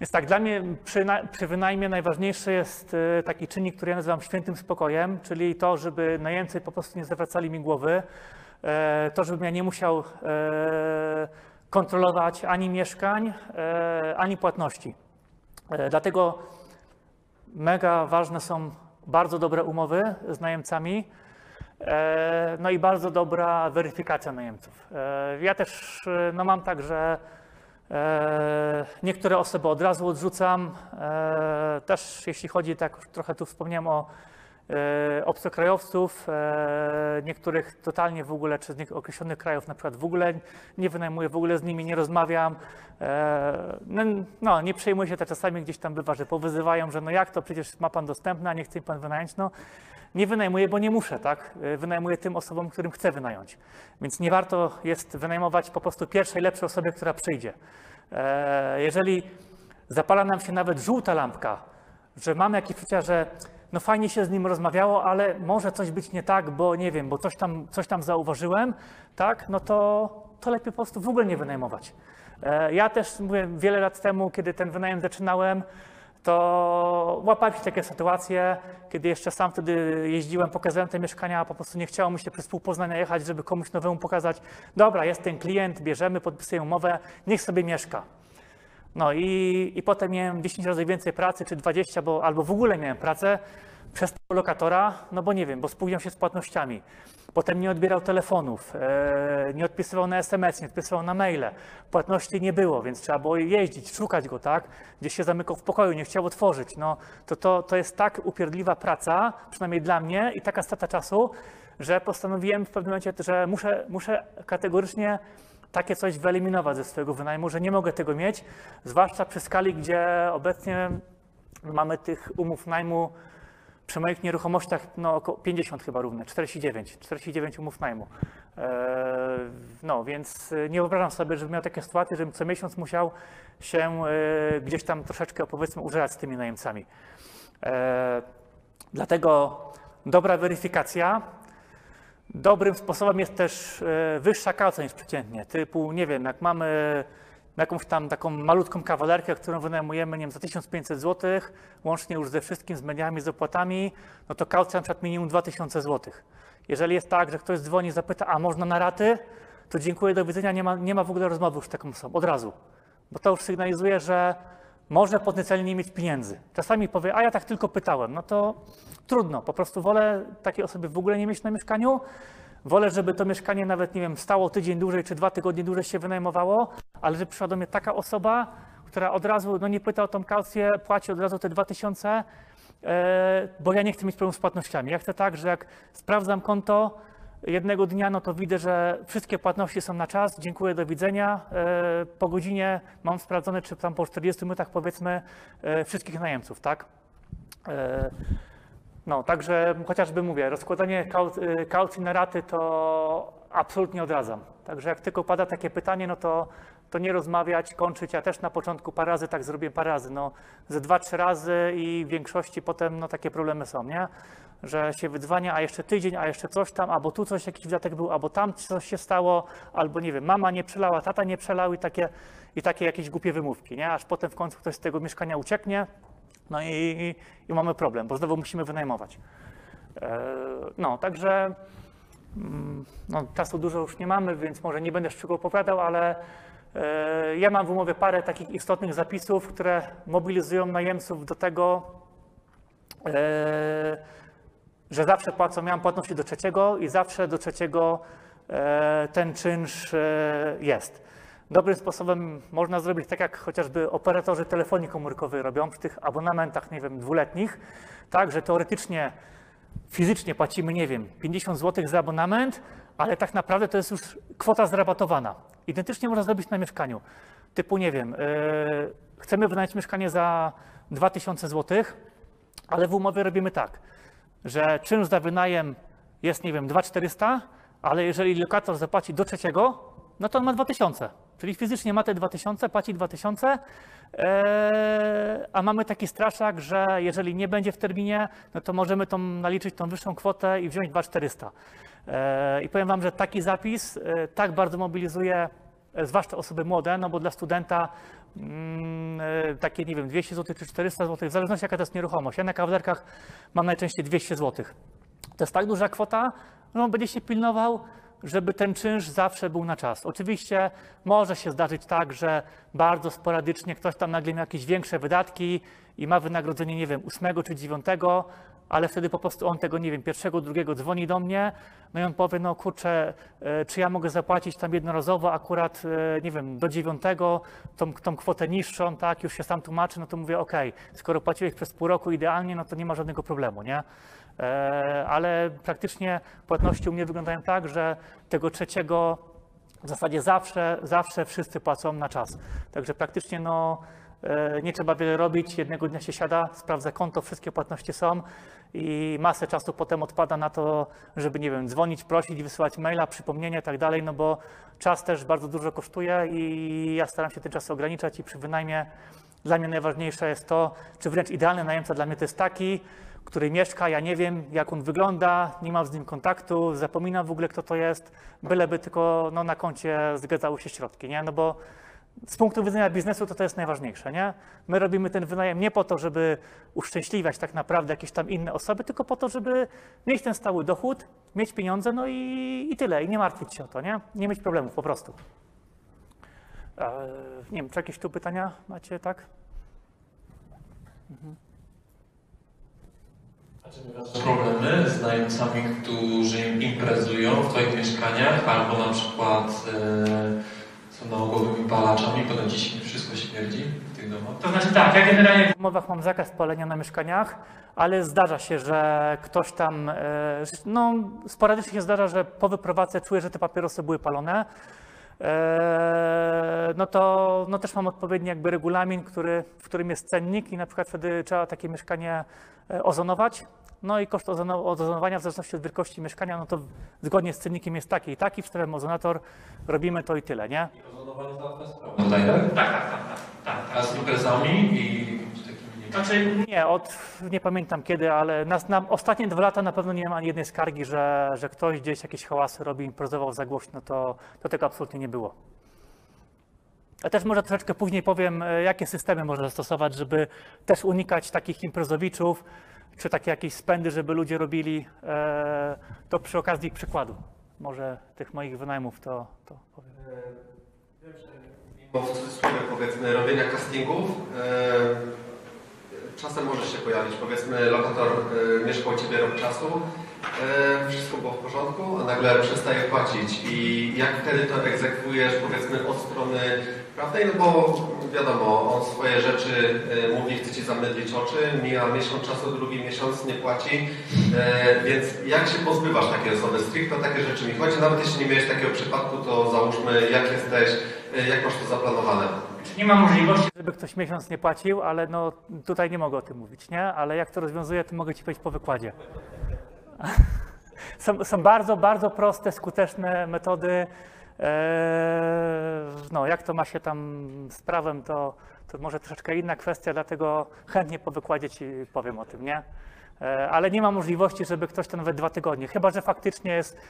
Więc tak, dla mnie przy, przy wynajmie najważniejszy jest taki czynnik, który ja nazywam świętym spokojem, czyli to, żeby najemcy po prostu nie zawracali mi głowy, to, żebym ja nie musiał kontrolować ani mieszkań, ani płatności. Dlatego mega ważne są bardzo dobre umowy z najemcami, e, no i bardzo dobra weryfikacja najemców. E, Ja też e, no mam tak, że niektóre osoby od razu odrzucam. Też jeśli chodzi, tak trochę tu wspomniałem o obcokrajowców, e, niektórych totalnie w ogóle, czy z określonych krajów na przykład w ogóle nie wynajmuję, w ogóle z nimi nie rozmawiam. E, No, no nie przejmuję się, to czasami gdzieś tam bywa, że powyzywają, że no jak to, przecież ma pan dostępne, a nie chce pan wynająć. No nie wynajmuję, bo nie muszę, tak? E, Wynajmuję tym osobom, którym chcę wynająć. Więc nie warto jest wynajmować po prostu pierwszej, lepszej osobie, która przyjdzie. E, Jeżeli zapala nam się nawet żółta lampka, że mamy jakieś poczucia, że no fajnie się z nim rozmawiało, ale może coś być nie tak, bo nie wiem, bo coś tam, coś tam zauważyłem, tak, no to, to lepiej po prostu w ogóle nie wynajmować. E, Ja też mówię, wiele lat temu, kiedy ten wynajem zaczynałem, to łapałem się takie sytuacje, kiedy jeszcze sam wtedy jeździłem, pokazałem te mieszkania, a po prostu nie chciało mi się przez pół Poznania jechać, żeby komuś nowemu pokazać, dobra, jest ten klient, bierzemy, podpisujemy umowę, niech sobie mieszka. No i, i potem miałem 10 razy więcej pracy, czy 20, bo, albo w ogóle miałem pracę przez tego lokatora, no bo nie wiem, bo spóźniał się z płatnościami. Potem nie odbierał telefonów, e, nie odpisywał na SMS, nie odpisywał na maile. Płatności nie było, więc trzeba było jeździć, szukać go, tak? Gdzieś się zamykał w pokoju, nie chciał otworzyć. No, to, to, to jest tak upierdliwa praca, przynajmniej dla mnie, i taka strata czasu, że postanowiłem w pewnym momencie, że muszę, muszę kategorycznie takie coś wyeliminować ze swojego wynajmu, że nie mogę tego mieć, zwłaszcza przy skali, gdzie obecnie mamy tych umów najmu przy moich nieruchomościach no, około 50 chyba równe, 49, 49 umów najmu. Eee, no więc e, nie wyobrażam sobie, żebym miał takie sytuacje, żebym co miesiąc musiał się e, gdzieś tam troszeczkę powiedzmy użerać z tymi najemcami. Dlatego dobra weryfikacja, Dobrym sposobem jest też e, wyższa kaucja niż przeciętnie. Typu, nie wiem, jak mamy jakąś tam taką malutką kawalerkę, którą wynajmujemy, nie wiem, za 1500 zł, łącznie już ze wszystkim, z mediami, z opłatami, no to kaucja na przykład minimum 2000 zł. Jeżeli jest tak, że ktoś dzwoni i zapyta, a można na raty, to dziękuję, do widzenia, nie ma, nie ma w ogóle rozmowy już z taką osobą, od razu. Bo to już sygnalizuje, że może potencjalnie nie mieć pieniędzy. Czasami powie, a ja tak tylko pytałem, no to trudno, po prostu wolę takiej osoby w ogóle nie mieć na mieszkaniu, wolę, żeby to mieszkanie nawet, nie wiem, stało tydzień dłużej czy dwa tygodnie dłużej się wynajmowało, ale że przyszła do mnie taka osoba, która od razu, no nie pyta o tą kaucję, płaci od razu te 2000, e, bo ja nie chcę mieć problemu z płatnościami. Ja chcę tak, że jak sprawdzam konto jednego dnia, no to widzę, że wszystkie płatności są na czas, dziękuję, do widzenia. E, po godzinie mam sprawdzone, czy tam po 40 minutach powiedzmy e, wszystkich najemców, tak? E, no, także chociażby mówię, rozkładanie kau- kaucji na raty to absolutnie odradzam. Także jak tylko pada takie pytanie, no to, to nie rozmawiać, kończyć. Ja też na początku parę razy tak zrobiłem, parę razy, no ze dwa, trzy razy i w większości potem no takie problemy są, nie? Że się wydzwania, a jeszcze tydzień, a jeszcze coś tam, albo tu coś, jakiś wydatek był, albo tam coś się stało, albo nie wiem, mama nie przelała, tata nie przelał i takie, i takie jakieś głupie wymówki, nie? Aż potem w końcu ktoś z tego mieszkania ucieknie, No i, i mamy problem, bo znowu musimy wynajmować. E, No, także mm, no, czasu dużo już nie mamy, więc może nie będę szczegółowo opowiadał, ale e, ja mam w umowie parę takich istotnych zapisów, które mobilizują najemców do tego, e, że zawsze płacą, miałem płatności do trzeciego i zawsze do trzeciego e, ten czynsz e, jest. Dobrym sposobem można zrobić tak, jak chociażby operatorzy telefonii komórkowej robią przy tych abonamentach, nie wiem, dwuletnich, tak, że teoretycznie, fizycznie płacimy, nie wiem, 50 zł za abonament, ale tak naprawdę to jest już kwota zrabatowana. Identycznie można zrobić na mieszkaniu. Typu, nie wiem, e, chcemy wynająć mieszkanie za 2000 zł, ale w umowie robimy tak, że czynsz za wynajem jest, nie wiem, 2400, ale jeżeli lokator zapłaci do trzeciego, no to on ma 2000. Czyli fizycznie ma te 2000, płaci 2000, e, a mamy taki straszak, że jeżeli nie będzie w terminie, no to możemy tą, naliczyć tą wyższą kwotę i wziąć 2400. E, I powiem Wam, że taki zapis e, tak bardzo mobilizuje e, zwłaszcza osoby młode, no bo dla studenta takie, nie wiem, 200 zł czy 400 zł, w zależności jaka to jest nieruchomość. Ja na kawalerkach mam najczęściej 200 zł. To jest tak duża kwota, on będzie się pilnował, żeby ten czynsz zawsze był na czas. Oczywiście może się zdarzyć tak, że bardzo sporadycznie ktoś tam nagle ma jakieś większe wydatki i ma wynagrodzenie, nie wiem, ósmego czy dziewiątego, ale wtedy po prostu on tego, nie wiem, pierwszego, drugiego dzwoni do mnie, no i on powie, no kurczę, e, czy ja mogę zapłacić tam jednorazowo akurat, e, nie wiem, do dziewiątego, tą, tą kwotę niższą, tak, już się sam tłumaczy, no to mówię, okej, skoro płaciłeś przez pół roku idealnie, no to nie ma żadnego problemu, nie? E, Ale praktycznie płatności u mnie wyglądają tak, że tego trzeciego w zasadzie zawsze, zawsze wszyscy płacą na czas. Także praktycznie no, nie trzeba wiele robić. Jednego dnia się siada, sprawdza konto, wszystkie płatności są i masę czasu potem odpada na to, żeby, nie wiem, dzwonić, prosić, wysyłać maila, przypomnienia i tak dalej, no bo czas też bardzo dużo kosztuje i ja staram się ten czas ograniczać i przy wynajmie dla mnie najważniejsze jest to, czy wręcz idealny najemca dla mnie to jest taki, który mieszka, ja nie wiem jak on wygląda, nie mam z nim kontaktu, zapominam w ogóle kto to jest, byleby tylko no, na koncie zgadzały się środki, nie? No bo z punktu widzenia biznesu to to jest najważniejsze, nie? My robimy ten wynajem nie po to, żeby uszczęśliwiać tak naprawdę jakieś tam inne osoby, tylko po to, żeby mieć ten stały dochód, mieć pieniądze, no i, i tyle, i nie martwić się o to, nie? Nie mieć problemów po prostu. Nie wiem, czy jakieś tu pytania macie, tak? A czy masz problemy z najemcami, którzy imprezują w Twoich mieszkaniach, albo na przykład e, są nałogowymi palaczami, potem ci się wszystko śmierdzi w tych domach? To znaczy tak, ja generalnie w umowach mam zakaz palenia na mieszkaniach, ale zdarza się, że ktoś tam, e, no sporadycznie się zdarza, że po wyprowadzce czuje, że te papierosy były palone. E, No to no też mam odpowiedni jakby regulamin, który, w którym jest cennik i na przykład wtedy trzeba takie mieszkanie e, ozonować. No i koszt ozono- ozonowania w zależności od wielkości mieszkania, no to zgodnie z cennikiem jest taki i taki, wstawiam ozonator, robimy to i tyle, nie? I ozonowanie załatwia sprawę. Tutaj, tak? Tak, tak, tak, tak, tak. A z imprezami i z takimi nie Znaczy nie, od nie pamiętam kiedy, ale na, na ostatnie dwa lata na pewno nie mam ani jednej skargi, że, że ktoś gdzieś jakieś hałasy robi, improzował za głośno, to, to tego absolutnie nie było. A też może troszeczkę później powiem, e, jakie systemy można zastosować, żeby też unikać takich imprezowiczów, czy takie jakieś spędy, żeby ludzie robili. E, to przy okazji przykładu. Może tych moich wynajmów to, to powiem. Mimo w cudzysłowie powiedzmy robienia castingów, e, czasem może się pojawić, powiedzmy lokator e, mieszkał u Ciebie rok czasu, e, wszystko było w porządku, a nagle przestaje płacić i jak wtedy to egzekwujesz powiedzmy od strony prawnej, no bo wiadomo, on swoje rzeczy e, mówi, chce Ci zamydlić oczy, mija miesiąc czasu, drugi miesiąc nie płaci, e, więc jak się pozbywasz takiej osoby? Stricte takie rzeczy mi chodzi, nawet jeśli nie miałeś takiego przypadku, to załóżmy jak jesteś, e, jak masz to zaplanowane? Nie ma możliwości, żeby ktoś miesiąc nie płacił, ale no tutaj nie mogę o tym mówić, nie? Ale jak to rozwiązuję, to mogę Ci powiedzieć po wykładzie. *laughs* Są, są bardzo, bardzo proste, skuteczne metody. Eee, no, jak to ma się tam z prawem, to, to może troszeczkę inna kwestia, dlatego chętnie po wykładzie Ci powiem o tym, nie? Eee, ale nie ma możliwości, żeby ktoś to nawet dwa tygodnie, chyba że faktycznie jest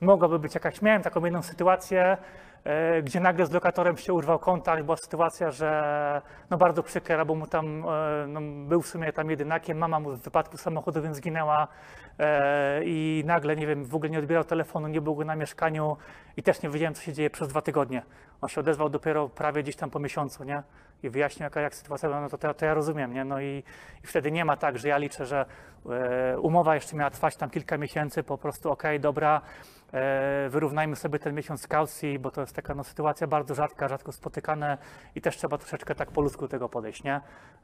mogłaby być jakaś, miałem taką jedną sytuację, gdzie nagle z lokatorem się urwał kontakt, była sytuacja, że no bardzo przykra, bo mu tam, e, no, był w sumie tam jedynakiem, mama mu w wypadku samochodowym zginęła e, i nagle, nie wiem, w ogóle nie odbierał telefonu, nie był go na mieszkaniu i też nie wiedziałem, co się dzieje przez dwa tygodnie. On się odezwał dopiero prawie gdzieś tam po miesiącu, nie? I wyjaśnił, jaka jak sytuacja, była, no to, to, ja rozumiem, nie? No i, i wtedy nie ma tak, że ja liczę, że e, umowa jeszcze miała trwać tam kilka miesięcy, po prostu okej, dobra, e, wyrównajmy sobie ten miesiąc kaucji, bo to jest taka no, sytuacja bardzo rzadka, rzadko spotykane i też trzeba troszeczkę tak po ludzku tego podejść, nie?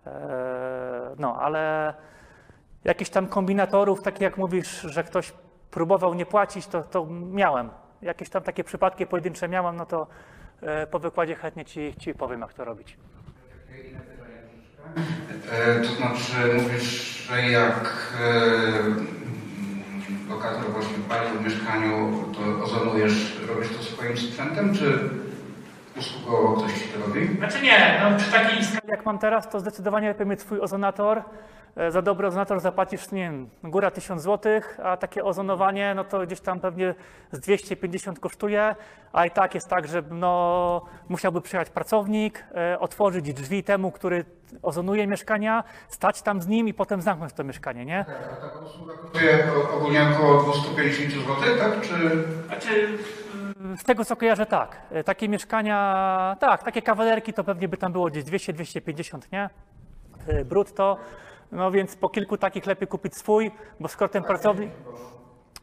E, no, ale jakichś tam kombinatorów, takie jak mówisz, że ktoś próbował nie płacić, to, to miałem. Jakieś tam takie przypadki pojedyncze miałem, no to e, po wykładzie chętnie ci, ci powiem, jak to robić. E, To znaczy mówisz, że jak lokator właśnie pali w mieszkaniu, to ozonujesz, robisz to swoim sprzętem, czy usługowo ktoś ci to robi? Znaczy nie, no przy takiej skali jak mam teraz, to zdecydowanie lepiej mieć swój ozonator. E, Za dobry ozonator zapłacisz, nie wiem, góra 1000 zł, a takie ozonowanie, no to gdzieś tam pewnie z 250 kosztuje, a i tak jest tak, że no, musiałby przyjechać pracownik, e, otworzyć drzwi temu, który ozonuje mieszkania, stać tam z nim i potem zamknąć to mieszkanie, nie? Tak, a taka usługa kosztuje ogólnie około 250 zł, tak? Czy Znaczy, z tego co kojarzę, tak. E, Takie mieszkania, tak, takie kawalerki to pewnie by tam było gdzieś 200-250, nie? Brutto. No więc po kilku takich lepiej kupić swój, bo skoro ten pracownik.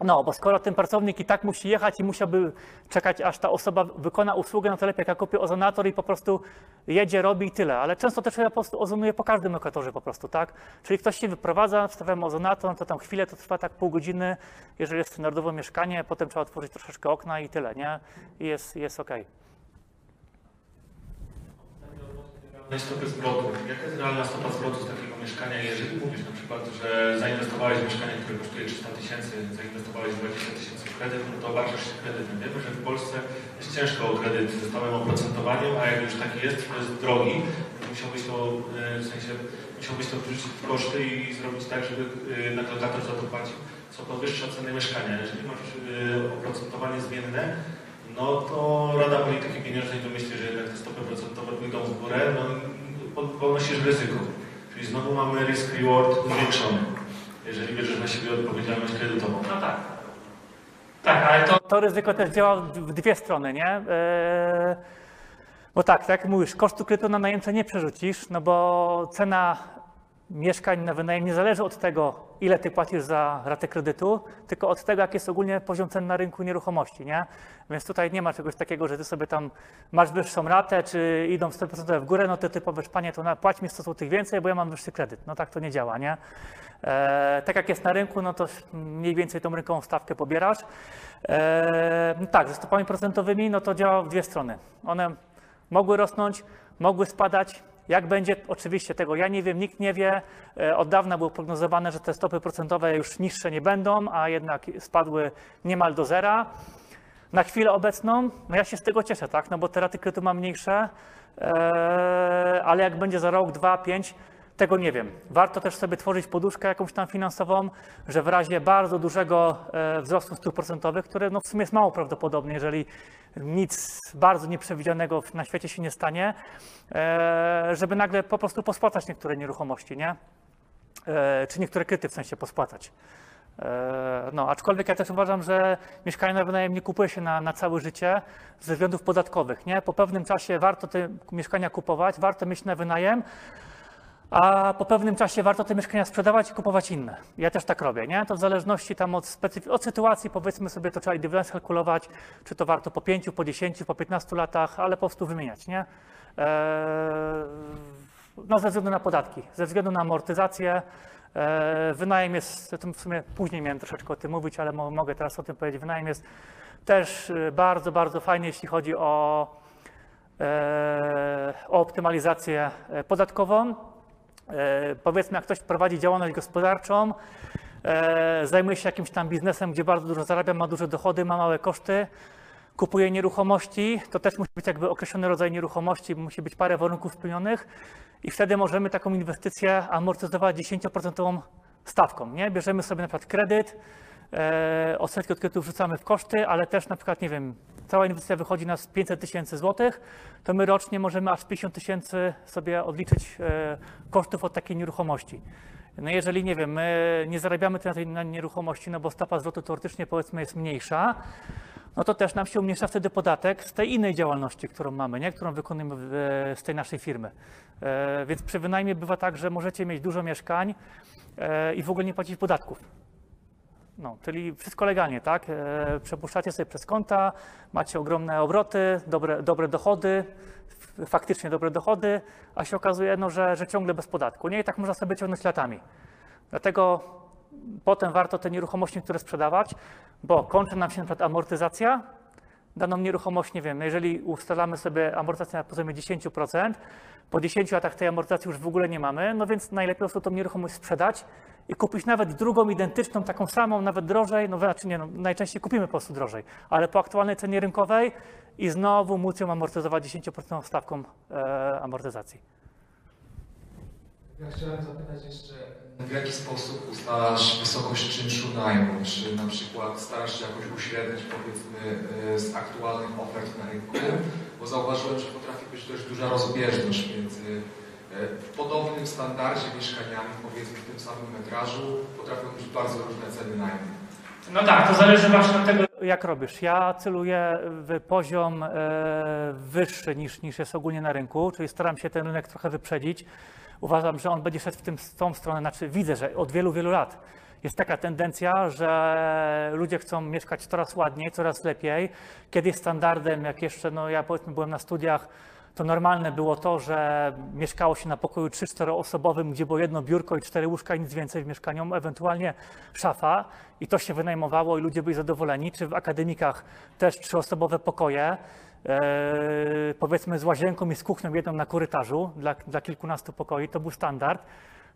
No, bo skoro ten pracownik i tak musi jechać i musiałby czekać, aż ta osoba wykona usługę, no to lepiej jak ja kupię ozonator i po prostu jedzie, robi i tyle. Ale często też ja po prostu ozonuję po każdym lokatorze po prostu, tak? Czyli ktoś się wyprowadza, wstawiamy ozonator, no to tam chwilę to trwa tak pół godziny, jeżeli jest standardowe mieszkanie, potem trzeba otworzyć troszeczkę okna i tyle, nie? I jest, jest okej. Realnej stopy zwrotu. Jaka jest realna stopa zwrotu z takiego mieszkania? Jeżeli mówisz na przykład, że zainwestowałeś w mieszkanie, które kosztuje 300 tysięcy, zainwestowałeś 20 tysięcy w kredyt, no to obarczasz się kredytem. Wiemy, że w Polsce jest ciężko o kredyt z stałym oprocentowaniem, a jak już taki jest, to jest drogi, musiałbyś to, e, w sensie, musiałbyś to wrzucić w koszty i zrobić tak, żeby e, lokator za to płacił. Co podwyższa ceny mieszkania. Jeżeli masz e, oprocentowanie zmienne, no to Rada Polityki Pieniężnej to myśli, że jednak te stopy procentowe pójdą w górę, no ponosisz ryzyko. Czyli znowu mamy risk reward zwiększony, jeżeli bierzesz na siebie odpowiedzialność kredytową. No tak. Tak, ale to, to ryzyko też działa w dwie strony, nie? Eee, bo tak, tak jak mówisz, kosztu kredytu na najemcę nie przerzucisz, no bo cena mieszkań na wynajem nie zależy od tego, ile ty płacisz za ratę kredytu, tylko od tego, jak jest ogólnie poziom cen na rynku nieruchomości, nie? Więc tutaj nie ma czegoś takiego, że ty sobie tam masz wyższą ratę, czy idą 100% w górę, no to ty powiesz, panie, to płać mi 100 zł więcej, bo ja mam wyższy kredyt. No tak to nie działa, nie? E, tak jak jest na rynku, no to mniej więcej tą rynkową stawkę pobierasz. E, no tak, ze stopami procentowymi, no to działa w dwie strony. One mogły rosnąć, mogły spadać. Jak będzie, oczywiście tego ja nie wiem, nikt nie wie. E, Od dawna było prognozowane, że te stopy procentowe już niższe nie będą, a jednak spadły niemal do zera. Na chwilę obecną, no ja się z tego cieszę, tak, no bo te raty kredytu mam mniejsze, e, ale jak będzie za rok, dwa, pięć, tego nie wiem. Warto też sobie tworzyć poduszkę jakąś tam finansową, że w razie bardzo dużego e, wzrostu stóp procentowych, który no w sumie jest mało prawdopodobne, jeżeli nic bardzo nieprzewidzianego na świecie się nie stanie, e, żeby nagle po prostu pospłacać niektóre nieruchomości, nie? E, czy niektóre kryty w sensie pospłacać. E, No, aczkolwiek ja też uważam, że mieszkanie na wynajem nie kupuje się na, na całe życie ze względów podatkowych. Nie? Po pewnym czasie warto te mieszkania kupować, warto mieć na wynajem, a po pewnym czasie warto te mieszkania sprzedawać i kupować inne. Ja też tak robię, nie? To w zależności tam od, od sytuacji, powiedzmy sobie, to trzeba indywidualnie kalkulować, czy to warto po 5, po 10, po 15 latach, ale po prostu wymieniać, nie? Eee, no ze względu na podatki, ze względu na amortyzację. Eee, wynajem jest, w sumie później miałem troszeczkę o tym mówić, ale mo- mogę teraz o tym powiedzieć. Wynajem jest też y, bardzo, bardzo fajny, jeśli chodzi o, e, o optymalizację e, podatkową. E, powiedzmy, jak ktoś prowadzi działalność gospodarczą, e, zajmuje się jakimś tam biznesem, gdzie bardzo dużo zarabia, ma duże dochody, ma małe koszty, kupuje nieruchomości, to też musi być jakby określony rodzaj nieruchomości, musi być parę warunków spełnionych i wtedy możemy taką inwestycję amortyzować 10% stawką. Nie? Bierzemy sobie na przykład kredyt, e, odsetki od wrzucamy w koszty, ale też na przykład, nie wiem, cała inwestycja wychodzi nas 500 tysięcy złotych, to my rocznie możemy aż 50 tysięcy sobie odliczyć e, kosztów od takiej nieruchomości. No jeżeli, nie wiem, my nie zarabiamy tyle na tej nieruchomości, no bo stopa zwrotu teoretycznie powiedzmy jest mniejsza, no to też nam się umniejsza wtedy podatek z tej innej działalności, którą mamy, nie? którą wykonujemy w, z tej naszej firmy. E, więc przy wynajmie bywa tak, że możecie mieć dużo mieszkań e, i w ogóle nie płacić podatków. No, czyli wszystko legalnie, tak? E, przepuszczacie sobie przez konta, macie ogromne obroty, dobre, dobre dochody, faktycznie dobre dochody, a się okazuje, no, że, że ciągle bez podatku. Nie, i tak można sobie ciągnąć latami. Dlatego potem warto te nieruchomości, które sprzedawać, bo kończy nam się na przykład amortyzacja, daną nieruchomość, nie wiem, jeżeli ustalamy sobie amortyzację na poziomie 10%, po 10 latach tej amortyzacji już w ogóle nie mamy, no więc najlepiej po prostu tą nieruchomość sprzedać i kupić nawet drugą, identyczną, taką samą, nawet drożej, no znaczy nie, no, najczęściej kupimy po prostu drożej, ale po aktualnej cenie rynkowej i znowu móc ją amortyzować 10% stawką e, amortyzacji. Ja chciałem zapytać jeszcze, w jaki sposób ustalasz wysokość czynszu najmu? Czy na przykład starasz się jakoś uśrednić, powiedzmy, y, z aktualnych ofert na rynku? Bo zauważyłem, że potrafi być dość duża rozbieżność między w podobnym standardzie mieszkaniami, powiedzmy w tym samym metrażu, potrafią być bardzo różne ceny najmu. No tak, to zależy właśnie od tego, jak robisz. Ja celuję w poziom e, wyższy niż, niż jest ogólnie na rynku, czyli staram się ten rynek trochę wyprzedzić. Uważam, że on będzie szedł w, tym, w tą stronę, znaczy widzę, że od wielu, wielu lat jest taka tendencja, że ludzie chcą mieszkać coraz ładniej, coraz lepiej. Kiedyś standardem, jak jeszcze, no ja powiedzmy byłem na studiach, to normalne było to, że mieszkało się na pokoju 3-4 osobowym, gdzie było jedno biurko i cztery łóżka i nic więcej w mieszkaniu, ewentualnie szafa i to się wynajmowało i ludzie byli zadowoleni. Czy w akademikach też trzyosobowe pokoje, e, powiedzmy z łazienką i z kuchnią jedną na korytarzu dla, dla kilkunastu pokoi, to był standard.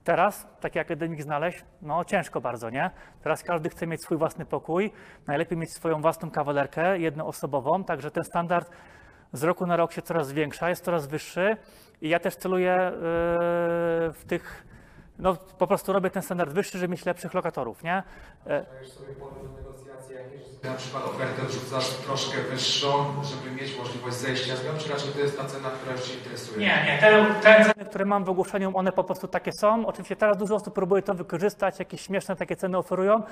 Teraz taki akademik znaleźć, no ciężko bardzo, nie? Teraz każdy chce mieć swój własny pokój, najlepiej mieć swoją własną kawalerkę jednoosobową, także ten standard z roku na rok się coraz zwiększa, jest coraz wyższy i ja też celuję yy, w tych, no po prostu robię ten standard wyższy, żeby mieć lepszych lokatorów, nie? E, sobie na przykład ofertę wrzucasz troszkę wyższą, żeby mieć możliwość zejścia z nią, czy raczej to jest ta cena, która już Cię interesuje? Nie, nie, te, te ceny, które mam w ogłoszeniu, one po prostu takie są. Oczywiście teraz dużo osób próbuje to wykorzystać, jakieś śmieszne takie ceny oferują.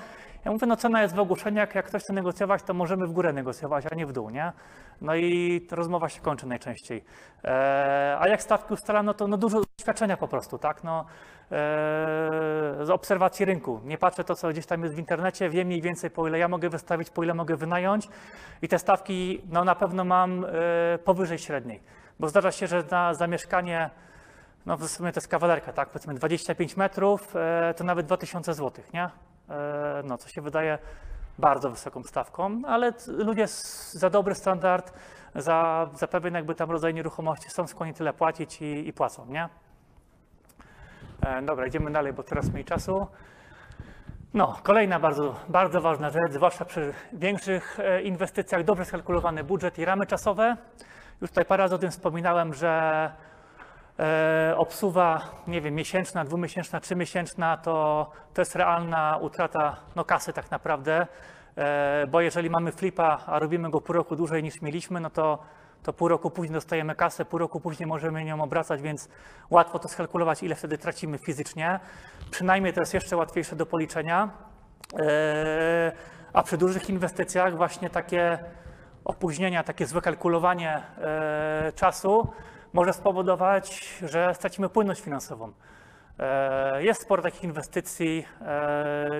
Ja mówię, no cena jest w ogłoszeniach, jak ktoś chce negocjować, to możemy w górę negocjować, a nie w dół, nie? No i ta rozmowa się kończy najczęściej. E, a jak stawki ustalam, no to no dużo doświadczenia po prostu, tak? No, z obserwacji rynku. Nie patrzę to, co gdzieś tam jest w internecie, wiem mniej więcej po ile ja mogę wystawić, po ile mogę wynająć i te stawki no, na pewno mam e, powyżej średniej. Bo zdarza się, że na zamieszkanie, no w sumie to jest kawalerka, tak, powiedzmy 25 metrów, e, to nawet 2000 zł, nie? E, no, co się wydaje bardzo wysoką stawką, ale ludzie za dobry standard, za, za pewien jakby tam rodzaj nieruchomości są skłonni tyle płacić i, i płacą, nie? E, dobra, idziemy dalej, bo teraz mniej czasu. No, kolejna bardzo, bardzo ważna rzecz, zwłaszcza przy większych e, inwestycjach, dobrze skalkulowany budżet i ramy czasowe. Już tutaj parę razy o tym wspominałem, że e, obsuwa, nie wiem, miesięczna, dwumiesięczna, trzymiesięczna, to, to jest realna utrata no, kasy tak naprawdę, bo jeżeli mamy flipa, a robimy go pół roku dłużej niż mieliśmy, no to, to pół roku później dostajemy kasę, pół roku później możemy nią obracać, więc łatwo to skalkulować, ile wtedy tracimy fizycznie. Przynajmniej to jest jeszcze łatwiejsze do policzenia. E, A przy dużych inwestycjach właśnie takie opóźnienia, takie złe kalkulowanie e, czasu może spowodować, że stracimy płynność finansową. E, Jest sporo takich inwestycji,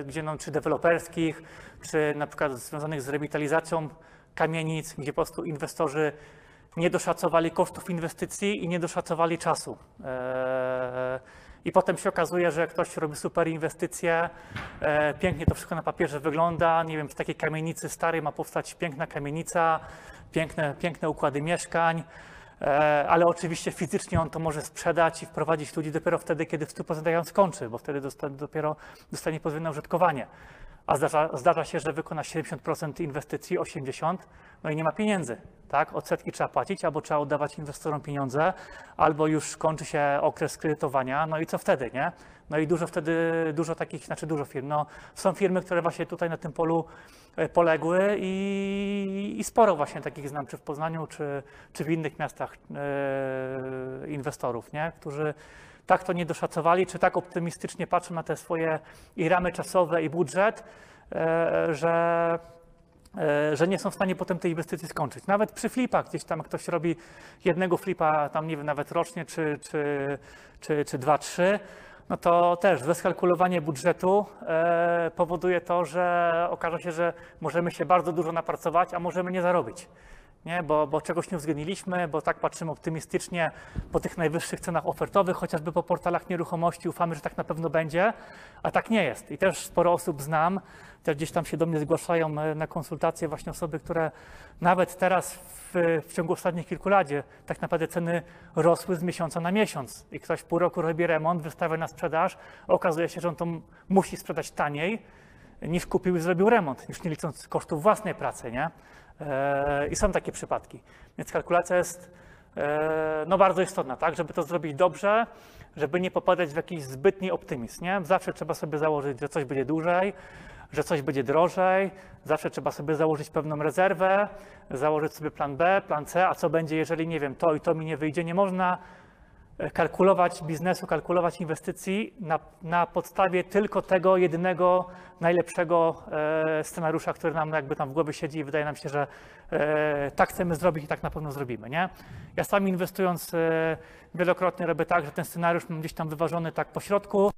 gdzie no, czy deweloperskich, czy na przykład związanych z rewitalizacją kamienic, gdzie po prostu inwestorzy nie doszacowali kosztów inwestycji i nie doszacowali czasu. E, I potem się okazuje, że ktoś robi super inwestycje, e, pięknie to wszystko na papierze wygląda, nie wiem, w takiej kamienicy starej ma powstać piękna kamienica, piękne, piękne układy mieszkań, e, ale oczywiście fizycznie on to może sprzedać i wprowadzić ludzi dopiero wtedy, kiedy w 100% ją skończy, bo wtedy dosta, dopiero dostanie pozwolenie na użytkowanie. A zdarza, zdarza się, że wykona 70% inwestycji, 80%, no i nie ma pieniędzy, tak? Odsetki trzeba płacić, albo trzeba oddawać inwestorom pieniądze, albo już kończy się okres kredytowania, no i co wtedy, nie? No i dużo wtedy, dużo takich, znaczy dużo firm, no są firmy, które właśnie tutaj na tym polu e, poległy i, i sporo właśnie takich znam, czy w Poznaniu, czy, czy w innych miastach e, inwestorów, nie? Którzy tak to nie doszacowali, czy tak optymistycznie patrzą na te swoje i ramy czasowe, i budżet, e, że, e, że nie są w stanie potem tej inwestycji skończyć. Nawet przy flipach, gdzieś tam ktoś robi jednego flipa, tam nie wiem, nawet rocznie, czy, czy, czy, czy dwa, trzy, no to też wyskalkulowanie budżetu e, powoduje to, że okaże się, że możemy się bardzo dużo napracować, a możemy nie zarobić. Nie? Bo, bo czegoś nie uwzględniliśmy, bo tak patrzymy optymistycznie po tych najwyższych cenach ofertowych, chociażby po portalach nieruchomości, ufamy, że tak na pewno będzie, a tak nie jest. I też sporo osób znam, też gdzieś tam się do mnie zgłaszają e, na konsultacje właśnie osoby, które nawet teraz w, w ciągu ostatnich kilku lat tak naprawdę ceny rosły z miesiąca na miesiąc i ktoś pół roku robi remont, wystawia na sprzedaż, okazuje się, że on to musi sprzedać taniej niż kupił i zrobił remont, już nie licząc kosztów własnej pracy, nie? E, I są takie przypadki. Więc kalkulacja jest e, no, bardzo istotna, tak? Żeby to zrobić dobrze, żeby nie popadać w jakiś zbytni optymizm, nie? Zawsze trzeba sobie założyć, że coś będzie dłużej, że coś będzie drożej, zawsze trzeba sobie założyć pewną rezerwę, założyć sobie plan B, plan C, a co będzie, jeżeli nie wiem, to i to mi nie wyjdzie. Nie można kalkulować biznesu, kalkulować inwestycji na, na podstawie tylko tego jedynego, najlepszego e, scenariusza, który nam jakby tam w głowie siedzi i wydaje nam się, że e, tak chcemy zrobić i tak na pewno zrobimy, nie? Ja sam inwestując e, wielokrotnie robię tak, że ten scenariusz mam gdzieś tam wyważony tak po środku,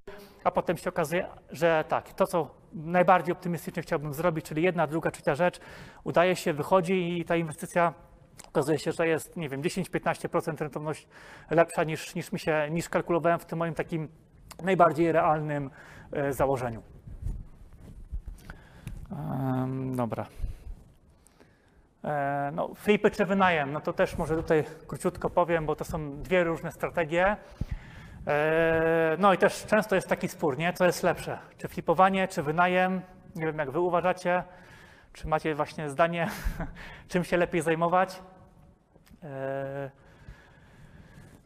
a potem się okazuje, że tak, to co najbardziej optymistycznie chciałbym zrobić, czyli jedna, druga, trzecia rzecz, udaje się, wychodzi i ta inwestycja Okazuje się, że jest, nie wiem, 10-15% rentowność lepsza niż, niż mi się, niż kalkulowałem w tym moim takim najbardziej realnym e, założeniu. Em, dobra. E, no, flipy czy wynajem, no to też może tutaj króciutko powiem, bo to są dwie różne strategie. E, no i też często jest taki spór, nie? Co jest lepsze? Czy flipowanie, czy wynajem? Nie wiem, jak wy uważacie. Czy macie właśnie zdanie, *laughs* czym się lepiej zajmować? E,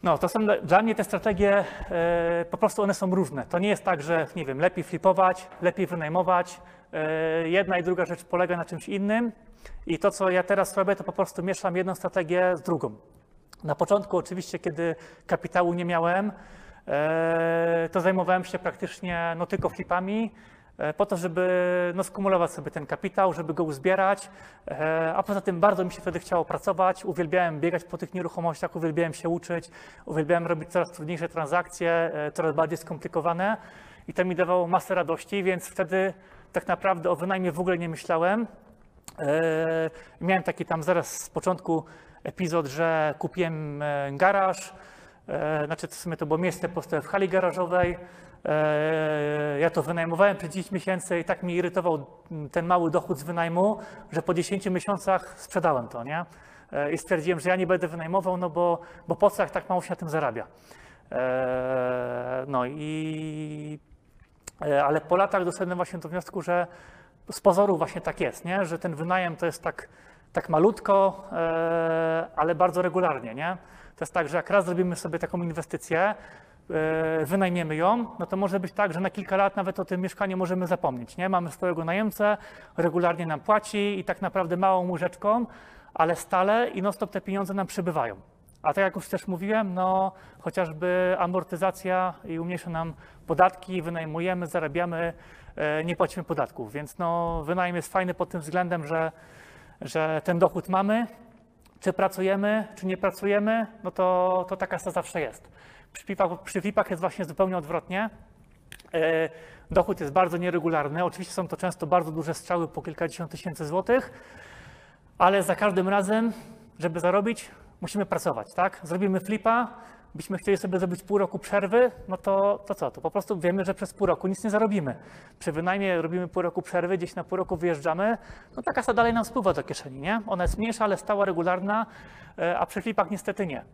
No, to są dla- mnie te strategie, e, po prostu one są różne. To nie jest tak, że nie wiem, lepiej flipować, lepiej wynajmować. E, Jedna i druga rzecz polega na czymś innym. I to, co ja teraz robię, to po prostu mieszam jedną strategię z drugą. Na początku, oczywiście, kiedy kapitału nie miałem, to zajmowałem się praktycznie no, tylko flipami, po to, żeby no, skumulować sobie ten kapitał, żeby go uzbierać, e, a poza tym bardzo mi się wtedy chciało pracować, uwielbiałem biegać po tych nieruchomościach, uwielbiałem się uczyć, uwielbiałem robić coraz trudniejsze transakcje, e, coraz bardziej skomplikowane i to mi dawało masę radości, więc wtedy tak naprawdę o wynajmie w ogóle nie myślałem. E, Miałem taki tam zaraz z początku epizod, że kupiłem e, garaż, e, znaczy w sumie to było miejsce po prostu w hali garażowej. E, Ja to wynajmowałem przez 10 miesięcy i tak mi irytował ten mały dochód z wynajmu, że po 10 miesiącach sprzedałem to, nie? E, I stwierdziłem, że ja nie będę wynajmował, no bo, bo po co jak tak mało się na tym zarabia. E, No i ale po latach doszedłem właśnie do wniosku, że z pozoru właśnie tak jest, nie? że ten wynajem to jest tak, tak malutko, ale bardzo regularnie. Nie? To jest tak, że jak raz zrobimy sobie taką inwestycję, wynajmiemy ją, no to może być tak, że na kilka lat nawet o tym mieszkaniu możemy zapomnieć. Nie? Mamy swojego najemcę, regularnie nam płaci i tak naprawdę małą łyżeczką, ale stale i non-stop te pieniądze nam przybywają. A tak jak już też mówiłem, no chociażby amortyzacja i umniejsza nam podatki, wynajmujemy, zarabiamy, e, nie płacimy podatków, więc no wynajem jest fajny pod tym względem, że, że ten dochód mamy, czy pracujemy, czy nie pracujemy, no to, to taka zawsze jest. Przy flipach, przy jest właśnie zupełnie odwrotnie. E, Dochód jest bardzo nieregularny. Oczywiście są to często bardzo duże strzały po kilkadziesiąt tysięcy złotych, ale za każdym razem, żeby zarobić, musimy pracować, tak? Zrobimy flipa, byśmy chcieli sobie zrobić pół roku przerwy, no to, to co? To po prostu wiemy, że przez pół roku nic nie zarobimy. Przy wynajmie robimy pół roku przerwy, gdzieś na pół roku wyjeżdżamy, no ta kasa dalej nam spływa do kieszeni, nie? Ona jest mniejsza, ale stała, regularna, e, a przy flipach niestety nie.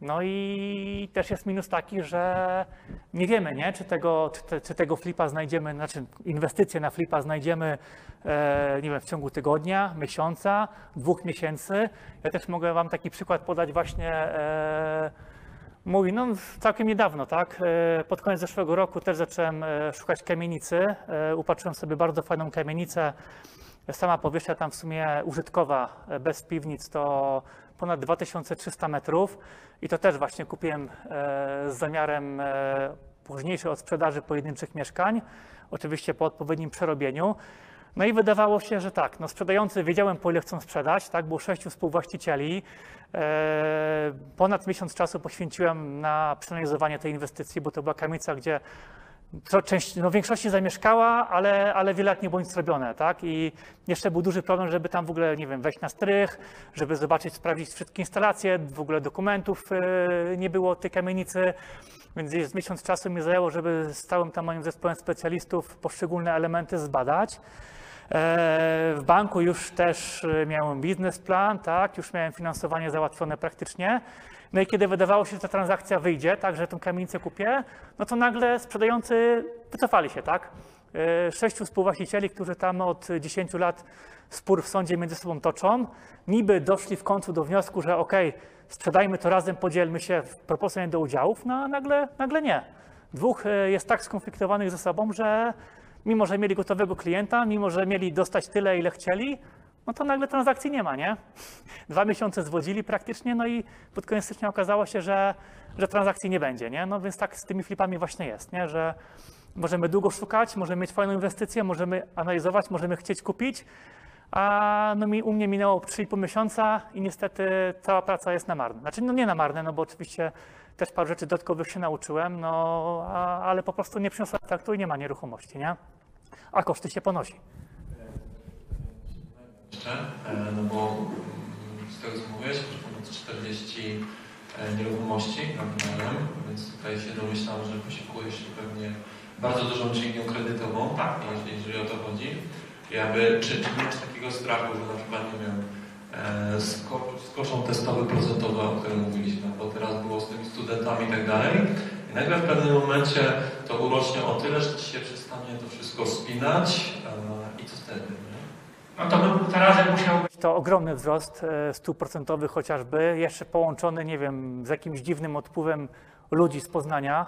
No i też jest minus taki, że nie wiemy, nie? Czy, tego, czy, te, czy tego flipa znajdziemy, znaczy inwestycje na flipa znajdziemy, e, nie wiem, w ciągu tygodnia, miesiąca, dwóch miesięcy. Ja też mogę Wam taki przykład podać właśnie e, mój, no całkiem niedawno, tak? E, Pod koniec zeszłego roku też zacząłem e, szukać kamienicy. E, Upatrzyłem sobie bardzo fajną kamienicę. Sama powierzchnia tam w sumie użytkowa, bez piwnic, to ponad 2300 metrów. I to też właśnie kupiłem z zamiarem późniejszej odsprzedaży pojedynczych mieszkań, oczywiście po odpowiednim przerobieniu. No i wydawało się, że tak, no sprzedający wiedziałem po ile chcą sprzedać, tak, było sześciu współwłaścicieli. E, ponad miesiąc czasu poświęciłem na przeanalizowanie tej inwestycji, bo to była kamienica, gdzie część, no w większości zamieszkała, ale, ale wiele lat nie było nic zrobione, tak? I jeszcze był duży problem, żeby tam w ogóle, nie wiem, wejść na strych, żeby zobaczyć, sprawdzić wszystkie instalacje, w ogóle dokumentów e, nie było tej kamienicy, więc miesiąc czasu mi zajęło, żeby z całym tam moim zespołem specjalistów poszczególne elementy zbadać. E, W banku już też e, miałem biznesplan, tak, już miałem finansowanie załatwione praktycznie. No i kiedy wydawało się, że ta transakcja wyjdzie, tak, że tą kamienicę kupię, no to nagle sprzedający wycofali się, tak. E, Sześciu współwłaścicieli, którzy tam od 10 lat spór w sądzie między sobą toczą, niby doszli w końcu do wniosku, że okej, sprzedajmy to razem, podzielmy się proporcjonalnie do udziałów, no a nagle, nagle nie. Dwóch jest tak skonfliktowanych ze sobą, że mimo, że mieli gotowego klienta, mimo, że mieli dostać tyle, ile chcieli, no to nagle transakcji nie ma, nie? *laughs* Dwa miesiące zwodzili praktycznie, no i pod koniec stycznia okazało się, że, że transakcji nie będzie, nie? No więc tak z tymi flipami właśnie jest, nie? Że możemy długo szukać, możemy mieć fajną inwestycję, możemy analizować, możemy chcieć kupić, a no mi, u mnie minęło 3,5 miesiąca i niestety cała praca jest na marne. Znaczy, no nie na marne, no bo oczywiście też paru rzeczy dodatkowych się nauczyłem, no a, ale po prostu nie przyniosła efektu i nie ma nieruchomości, nie? A koszty się ponosi. no bo z tego co mówiłeś, ponad 40 e, nieruchomości na wynajem, więc tutaj się domyślam, że posiłkujesz się pewnie bardzo dużą dźwignią kredytową, tak, jeżeli, o to chodzi. Aby, czy, czy masz takiego strachu, że na przykład, nie wiem, e, sko, skoczą procentowe, o którym mówiliśmy, bo teraz było z tymi studentami i tak dalej, i nagle w pewnym momencie to urośnie o tyle, że ci się przestanie to wszystko spinać i co wtedy, nie? No to by teraz musiał być to ogromny wzrost e, stóp procentowych chociażby, jeszcze połączony, nie wiem, z jakimś dziwnym odpływem ludzi z Poznania,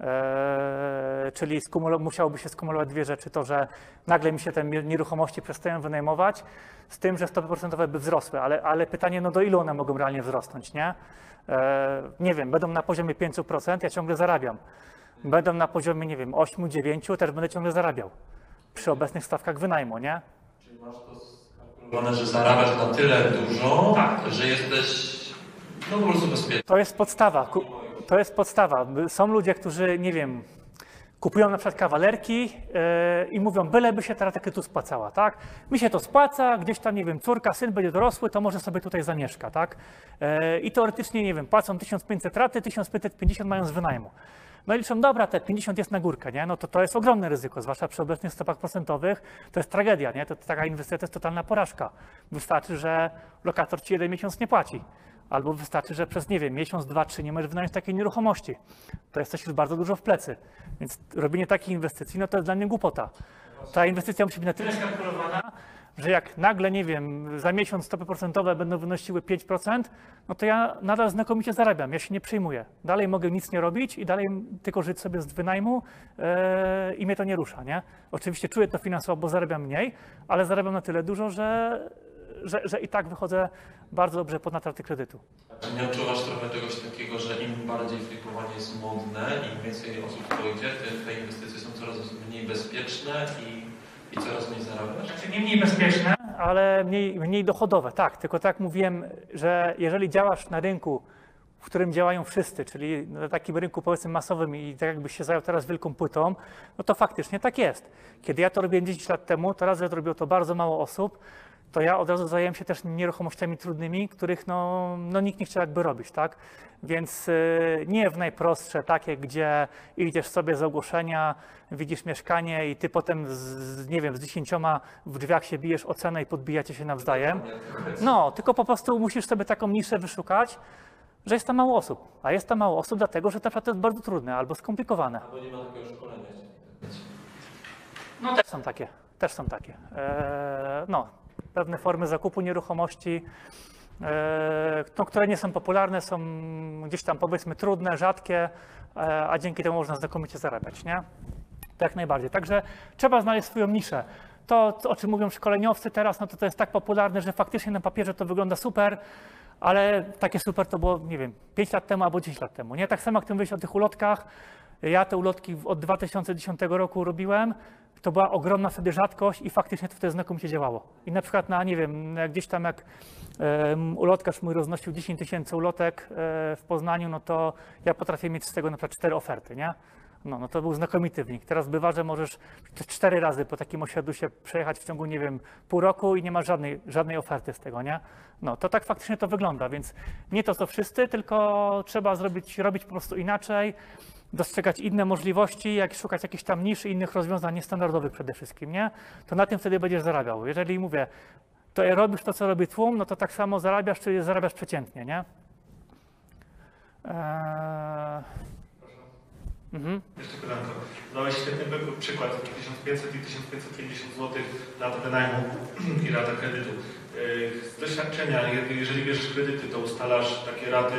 e, czyli skumulo- musiałoby się skumulować dwie rzeczy, to, że nagle mi się te nieruchomości przestają wynajmować, z tym, że stopy procentowe by wzrosły, ale, ale pytanie, no do ilu one mogą realnie wzrosnąć, nie? E, nie wiem, będą na poziomie 5%, ja ciągle zarabiam. Będą na poziomie, nie wiem, 8-9, też będę ciągle zarabiał. Przy obecnych stawkach wynajmu, nie? Czyli masz to skalkulowane, że zarabiasz na tyle dużo, Tak. że jesteś no po prostu bezpieczny. To jest podstawa. To jest podstawa. Są ludzie, którzy, nie wiem, kupują na przykład kawalerki yy, i mówią, byleby się ta rata kredytu spłacała, tak? Mi się to spłaca, gdzieś tam, nie wiem, córka, syn będzie dorosły, to może sobie tutaj zamieszka, tak? Yy, I teoretycznie, nie wiem, płacą 1500 raty, 1550 mają z wynajmu. No i liczą, dobra, te 50 jest na górkę, nie? No to to jest ogromne ryzyko, zwłaszcza przy obecnych stopach procentowych. To jest tragedia, nie? To, to taka inwestycja to jest totalna porażka. Wystarczy, że lokator ci jeden miesiąc nie płaci. Albo wystarczy, że przez, nie wiem, miesiąc, dwa, trzy nie możesz wynająć takiej nieruchomości. To jest coś już bardzo dużo w plecy. Więc robienie takiej inwestycji, no to jest dla mnie głupota. Ta inwestycja musi być na tyle skalkulowana, że jak nagle, nie wiem, za miesiąc stopy procentowe będą wynosiły 5%, no to ja nadal znakomicie zarabiam, ja się nie przejmuję. Dalej mogę nic nie robić i dalej tylko żyć sobie z wynajmu yy, i mnie to nie rusza, nie? Oczywiście czuję to finansowo, bo zarabiam mniej, ale zarabiam na tyle dużo, że, że, że i tak wychodzę bardzo dobrze ponad raty kredytu. Czy nie odczuwasz trochę czegoś takiego, że im bardziej flipowanie jest modne, im więcej osób idzie, tym te inwestycje są coraz mniej bezpieczne i, i coraz mniej zarabiasz? Znaczy nie mniej bezpieczne, ale mniej, mniej dochodowe, tak. Tylko tak mówiłem, że jeżeli działasz na rynku, w którym działają wszyscy, czyli na takim rynku powiedzmy masowym i tak jakbyś się zajął teraz wielką płytą, no to faktycznie tak jest. Kiedy ja to robiłem 10 lat temu, to raz, że robiło to bardzo mało osób, to ja od razu zająłem się też nieruchomościami trudnymi, których no, no nikt nie chciał jakby robić, tak? Więc y, nie w najprostsze, takie, gdzie idziesz sobie z ogłoszenia, widzisz mieszkanie i ty potem z, nie wiem, z dziesięcioma w drzwiach się bijesz o cenę i podbijacie się nawzajem. No, tylko po prostu musisz sobie taką niszę wyszukać, że jest tam mało osób. A jest tam mało osób dlatego, że przykład to jest bardzo trudne albo skomplikowane. Albo nie ma takiego szkolenia. No też są takie, też są takie. Eee, no, pewne formy zakupu nieruchomości, eee, no, które nie są popularne, są gdzieś tam powiedzmy trudne, rzadkie, e, a dzięki temu można znakomicie zarabiać, nie? Jak najbardziej. Także trzeba znaleźć swoją niszę. To, o czym mówią szkoleniowcy teraz, no to to jest tak popularne, że faktycznie na papierze to wygląda super, ale takie super to było, nie wiem, 5 lat temu albo 10 lat temu. Nie tak samo jak ty mówisz o tych ulotkach. Ja te ulotki od 2010 roku robiłem. To była ogromna wtedy rzadkość i faktycznie to wtedy znakomicie działało. I na przykład na, nie wiem, gdzieś tam jak ulotkarz mój roznosił 10 tysięcy ulotek e, w Poznaniu, no to ja potrafię mieć z tego na przykład cztery oferty, nie? No, no to był znakomity wynik. Teraz bywa, że możesz te cztery razy po takim osiedlu się przejechać w ciągu, nie wiem, pół roku i nie ma żadnej, żadnej oferty z tego, nie? No, to tak faktycznie to wygląda, więc nie to co wszyscy, tylko trzeba zrobić, robić po prostu inaczej, dostrzegać inne możliwości, jak szukać jakichś tam nisz innych rozwiązań niestandardowych przede wszystkim, nie? To na tym wtedy będziesz zarabiał. Jeżeli mówię, to robisz to, co robi tłum, no to tak samo zarabiasz, czy zarabiasz przeciętnie, nie? Eee... Mhm. Jeszcze pytanko. Dałeś świetny przykład, 1500 i 1550 zł rata wynajmu i rata kredytu. Yy, Z doświadczenia, je- jeżeli bierzesz kredyty, to ustalasz takie raty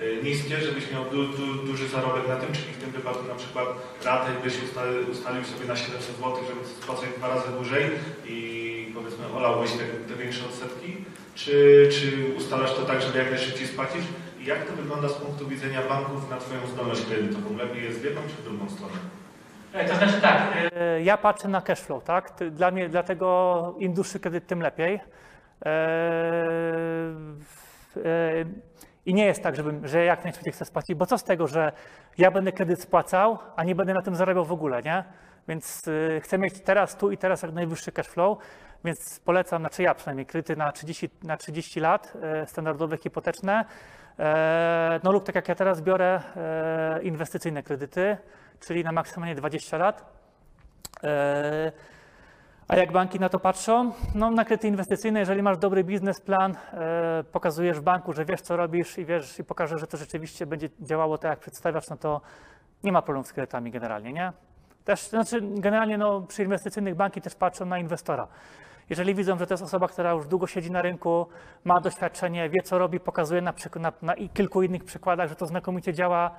yy, niskie, żebyś miał du, du, duży zarobek na tym, czyli w tym wypadku na przykład ratę byś ustalił, ustalił sobie na 700 zł, żeby spłacać dwa razy dłużej i powiedzmy olałbyś te, te większe odsetki, czy, czy ustalasz to tak, żeby jak najszybciej spłacić? Jak to wygląda z punktu widzenia banków na Twoją zdolność kredytową? Lepiej jest w jedną czy w drugą stronę? To znaczy tak, e, ja patrzę na cash flow, tak? Dla mnie, dlatego im dłuższy kredyt, tym lepiej. E, e, I nie jest tak, żebym, że jak najszybciej chcę spłacić, bo co z tego, że ja będę kredyt spłacał, a nie będę na tym zarabiał w ogóle, nie? Więc e, chcę mieć teraz, tu i teraz jak najwyższy cash flow, więc polecam, znaczy ja przynajmniej, kredyty na 30, na 30 lat, e, standardowe, hipoteczne, e, no lub tak jak ja teraz biorę, e, inwestycyjne kredyty, czyli na maksymalnie 20 lat. E, A jak banki na to patrzą? No, na kredyty inwestycyjne, jeżeli masz dobry biznesplan, e, pokazujesz w banku, że wiesz, co robisz i wiesz i pokażesz, że to rzeczywiście będzie działało tak, jak przedstawiasz, no to nie ma problemu z kredytami generalnie, nie? Też, znaczy generalnie no, przy inwestycyjnych banki też patrzą na inwestora. Jeżeli widzą, że to jest osoba, która już długo siedzi na rynku, ma doświadczenie, wie, co robi, pokazuje na, na, na kilku innych przykładach, że to znakomicie działa,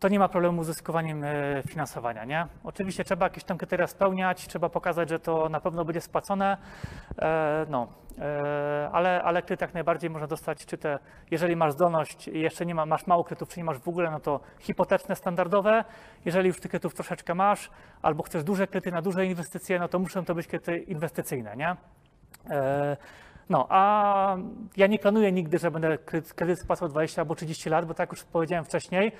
to nie ma problemu z uzyskiwaniem e, finansowania, nie? Oczywiście trzeba jakieś tam kryteria spełniać, trzeba pokazać, że to na pewno będzie spłacone, e, no, e, ale, ale kredyt jak najbardziej można dostać, czy te, jeżeli masz zdolność i jeszcze nie ma, masz mało kredytów, czy nie masz w ogóle, no to hipoteczne, standardowe, jeżeli już tych kredytów troszeczkę masz, albo chcesz duże kredyty na duże inwestycje, no to muszą to być kredyty inwestycyjne, nie? No, a ja nie planuję nigdy, że będę kredyt, spłacał 20 albo 30 lat, bo tak już powiedziałem wcześniej,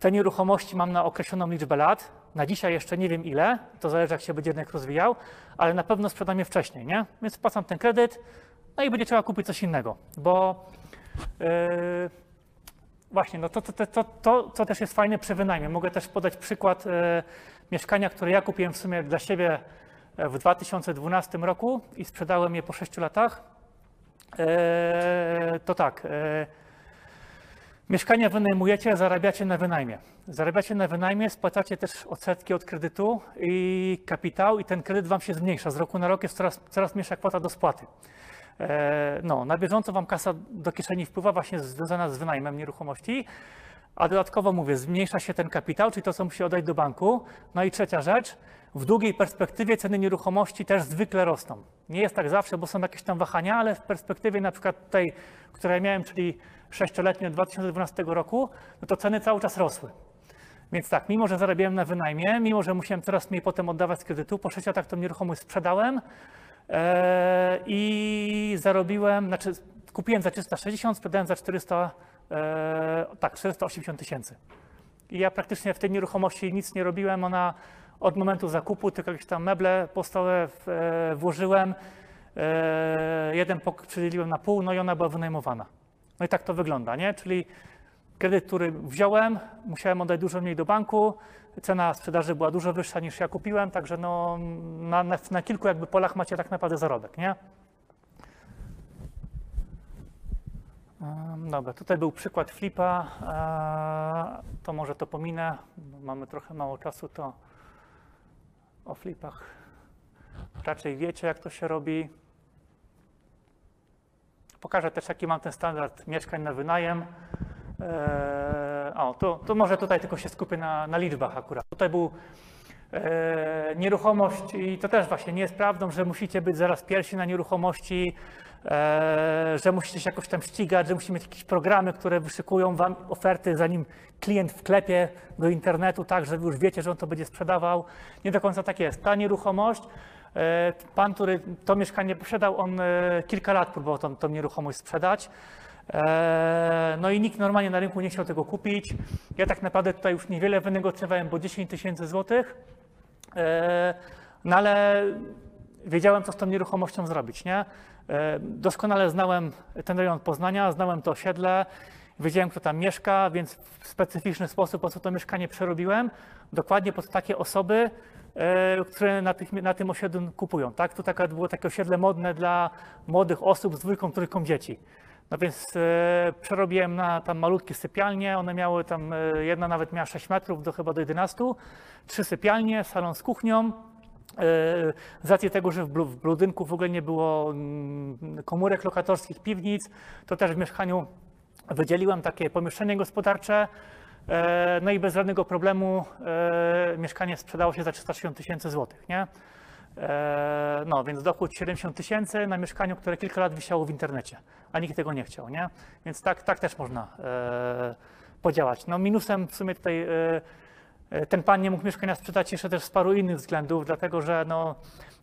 te nieruchomości mam na określoną liczbę lat. Na dzisiaj jeszcze nie wiem ile, to zależy jak się będzie rynek rozwijał, ale na pewno sprzedam je wcześniej, nie? Więc spłacam ten kredyt, no i będzie trzeba kupić coś innego, bo yy, właśnie, no to, to, to, to, co też jest fajne przy wynajmie. Mogę też podać przykład e, mieszkania, które ja kupiłem w sumie dla siebie e, w 2012 roku i sprzedałem je po 6 latach. E, to tak. E, mieszkania wynajmujecie, zarabiacie na wynajmie. Zarabiacie na wynajmie, spłacacie też odsetki od kredytu i kapitał, i ten kredyt wam się zmniejsza. Z roku na rok jest coraz, coraz mniejsza kwota do spłaty. E, No, na bieżąco wam kasa do kieszeni wpływa właśnie związana z wynajmem nieruchomości, a dodatkowo mówię, zmniejsza się ten kapitał, czyli to, co musi oddać do banku. No i trzecia rzecz, w długiej perspektywie ceny nieruchomości też zwykle rosną. Nie jest tak zawsze, bo są jakieś tam wahania, ale w perspektywie na przykład tej, której miałem, czyli sześcioletniej od 2012 roku, no to ceny cały czas rosły. Więc tak, mimo że zarabiałem na wynajmie, mimo że musiałem coraz mniej potem oddawać z kredytu, po 6 latach tą nieruchomość sprzedałem e, i zarobiłem, znaczy kupiłem za 360, sprzedałem za 400, e, tak, 480 tysięcy. I ja praktycznie w tej nieruchomości nic nie robiłem, ona od momentu zakupu tylko jakieś tam meble powstałe w, e, włożyłem e, jeden pokój przydzieliłem na pół, no i ona była wynajmowana. No i tak to wygląda, nie? Czyli kredyt, który wziąłem, musiałem oddać dużo mniej do banku, cena sprzedaży była dużo wyższa niż ja kupiłem, także no, na, na, na kilku jakby polach macie tak naprawdę zarobek, nie? Dobra, tutaj był przykład flipa, eee, to może to pominę, mamy trochę mało czasu, to o flipach raczej wiecie, jak to się robi. Pokażę też, jaki mam ten standard mieszkań na wynajem. Eee, o, to, to może tutaj tylko się skupię na, na liczbach akurat. Tutaj był e, nieruchomość i to też właśnie nie jest prawdą, że musicie być zaraz pierwsi na nieruchomości, że musicie się jakoś tam ścigać, że musicie mieć jakieś programy, które wyszykują wam oferty, zanim klient wklepie do internetu, tak, że już wiecie, że on to będzie sprzedawał. Nie do końca tak jest. Ta nieruchomość, e, pan, który to mieszkanie posiadał, on e, kilka lat próbował tą, tą nieruchomość sprzedać. No i nikt normalnie na rynku nie chciał tego kupić. Ja tak naprawdę tutaj już niewiele wynegocjowałem, bo 10 tysięcy złotych. No ale wiedziałem, co z tą nieruchomością zrobić, nie? E, Doskonale znałem ten rejon Poznania, znałem to osiedle, wiedziałem, kto tam mieszka, więc w specyficzny sposób po co to mieszkanie przerobiłem, dokładnie pod takie osoby, e, które na, tych, na tym osiedlu kupują, tak? Tu taka, było takie osiedle modne dla młodych osób z dwójką, trójką dzieci. No więc e, przerobiłem na tam malutkie sypialnie, one miały tam, e, jedna nawet miała 6 metrów do chyba do 11, trzy sypialnie, salon z kuchnią, Z racji tego, że w budynku w ogóle nie było mm, komórek lokatorskich, piwnic, to też w mieszkaniu wydzieliłem takie pomieszczenie gospodarcze. e, No i bez żadnego problemu e, mieszkanie sprzedało się za 360 tysięcy złotych, nie? E, No, więc dochód 70 tysięcy na mieszkaniu, które kilka lat wisiało w internecie, a nikt tego nie chciał, nie? Więc tak, tak też można e, podziałać. No minusem w sumie tutaj e, E, Ten pan nie mógł mieszkania sprzedać jeszcze też z paru innych względów, dlatego że no,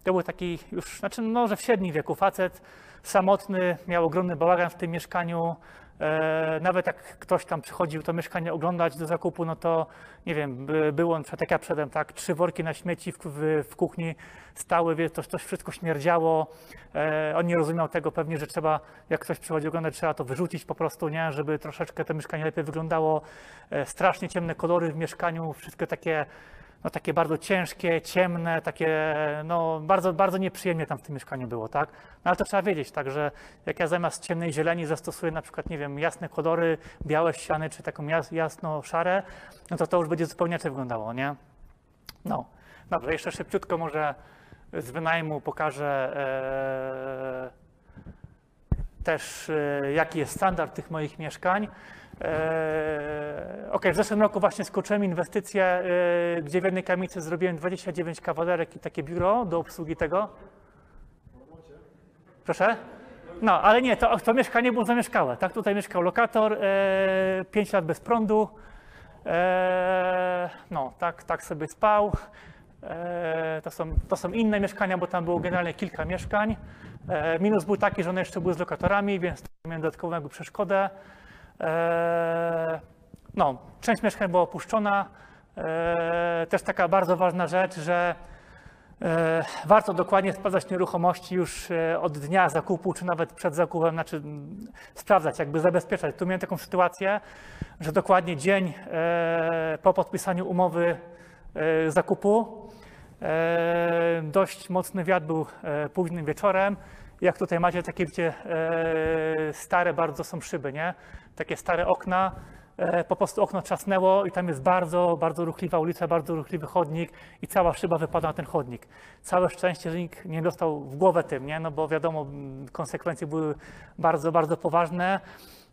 to był taki już, znaczy no, że w średnim wieku facet, samotny, miał ogromny bałagan w tym mieszkaniu. E, nawet jak ktoś tam przychodził to mieszkanie oglądać do zakupu, no to nie wiem, by, było on tak ja przedem, tak, trzy worki na śmieci w, w, w kuchni stały, wie, to, to wszystko śmierdziało. E, on nie rozumiał tego pewnie, że trzeba, jak ktoś przychodzi oglądać, trzeba to wyrzucić po prostu, nie, żeby troszeczkę to mieszkanie lepiej wyglądało. E, strasznie ciemne kolory w mieszkaniu, wszystkie takie, no takie bardzo ciężkie, ciemne, takie, no bardzo, bardzo nieprzyjemnie tam w tym mieszkaniu było, tak? No ale to trzeba wiedzieć, tak, że jak ja zamiast ciemnej zieleni zastosuję na przykład, nie wiem, jasne kolory, białe ściany, czy taką jas, jasno-szare, no to to już będzie zupełnie inaczej wyglądało, nie? No, dobrze, jeszcze szybciutko może z wynajmu pokażę e, też, e, jaki jest standard tych moich mieszkań. E, ok, w zeszłym roku właśnie skoczyłem inwestycje, e, gdzie w jednej kamicy zrobiłem 29 kawalerek i takie biuro do obsługi tego. Proszę? No, ale nie, to, to mieszkanie było zamieszkałe. Tak, tutaj mieszkał lokator, e, 5 lat bez prądu. E, no, tak, tak sobie spał. E, to, są, to są inne mieszkania, bo tam było generalnie kilka mieszkań. E, minus był taki, że one jeszcze były z lokatorami, więc miałem dodatkową przeszkodę. E, no, część mieszkań była opuszczona. E, też taka bardzo ważna rzecz, że e, warto dokładnie sprawdzać nieruchomości już e, od dnia zakupu, czy nawet przed zakupem, znaczy sprawdzać, jakby zabezpieczać. Tu miałem taką sytuację, że dokładnie dzień e, po podpisaniu umowy e, zakupu dość mocny wiatr był późnym wieczorem. Jak tutaj macie, takie stare bardzo są szyby, nie? Takie stare okna, e, po prostu okno trzasnęło i tam jest bardzo, bardzo ruchliwa ulica, bardzo ruchliwy chodnik i cała szyba wypada na ten chodnik. Całe szczęście, że nikt nie dostał w głowę tym, nie? No bo wiadomo, konsekwencje były bardzo, bardzo poważne.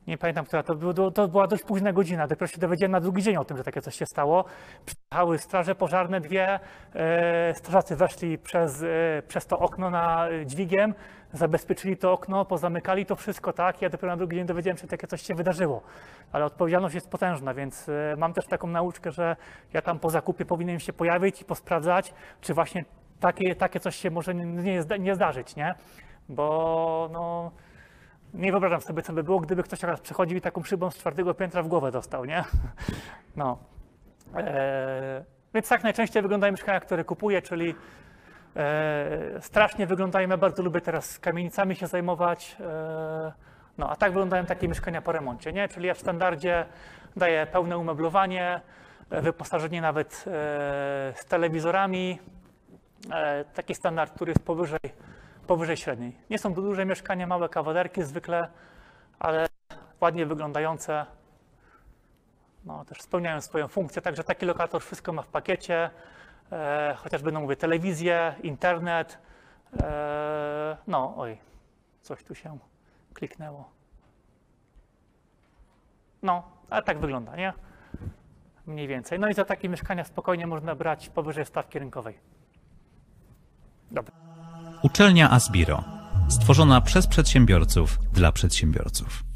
Nie pamiętam, która to, było, to była dość późna godzina. Dopiero się dowiedziałem na drugi dzień o tym, że takie coś się stało. Przyjechały straże pożarne dwie. E, strażacy weszli przez, e, przez to okno na dźwigiem, zabezpieczyli to okno, pozamykali to wszystko, tak? Ja dopiero na drugi dzień dowiedziałem się, że takie coś się wydarzyło. Ale odpowiedzialność jest potężna, więc e, mam też taką nauczkę, że ja tam po zakupie powinienem się pojawić i posprawdzać, czy właśnie takie, takie coś się może nie, nie, zda- nie zdarzyć, nie? Bo no, nie wyobrażam sobie, co by było, gdyby ktoś teraz przychodził i taką szybą z czwartego piętra w głowę dostał, nie? *laughs* No. Eee, więc tak najczęściej wyglądają mieszkania, które kupuję, czyli E, strasznie wyglądają, ja bardzo lubię teraz kamienicami się zajmować. E, no, a tak wyglądają takie mieszkania po remoncie, nie? Czyli ja w standardzie daję pełne umeblowanie, e, wyposażenie nawet e, z telewizorami. E, taki standard, który jest powyżej, powyżej średniej. Nie są to duże mieszkania, małe kawalerki zwykle, ale ładnie wyglądające. No, też spełniają swoją funkcję, także taki lokator wszystko ma w pakiecie, e, chociażby, no mówię, telewizję, internet. E, no, oj, coś tu się kliknęło. No, ale tak wygląda, nie? Mniej więcej. No i za takie mieszkania spokojnie można brać powyżej stawki rynkowej. Dobra. Uczelnia Asbiro. Stworzona przez przedsiębiorców dla przedsiębiorców.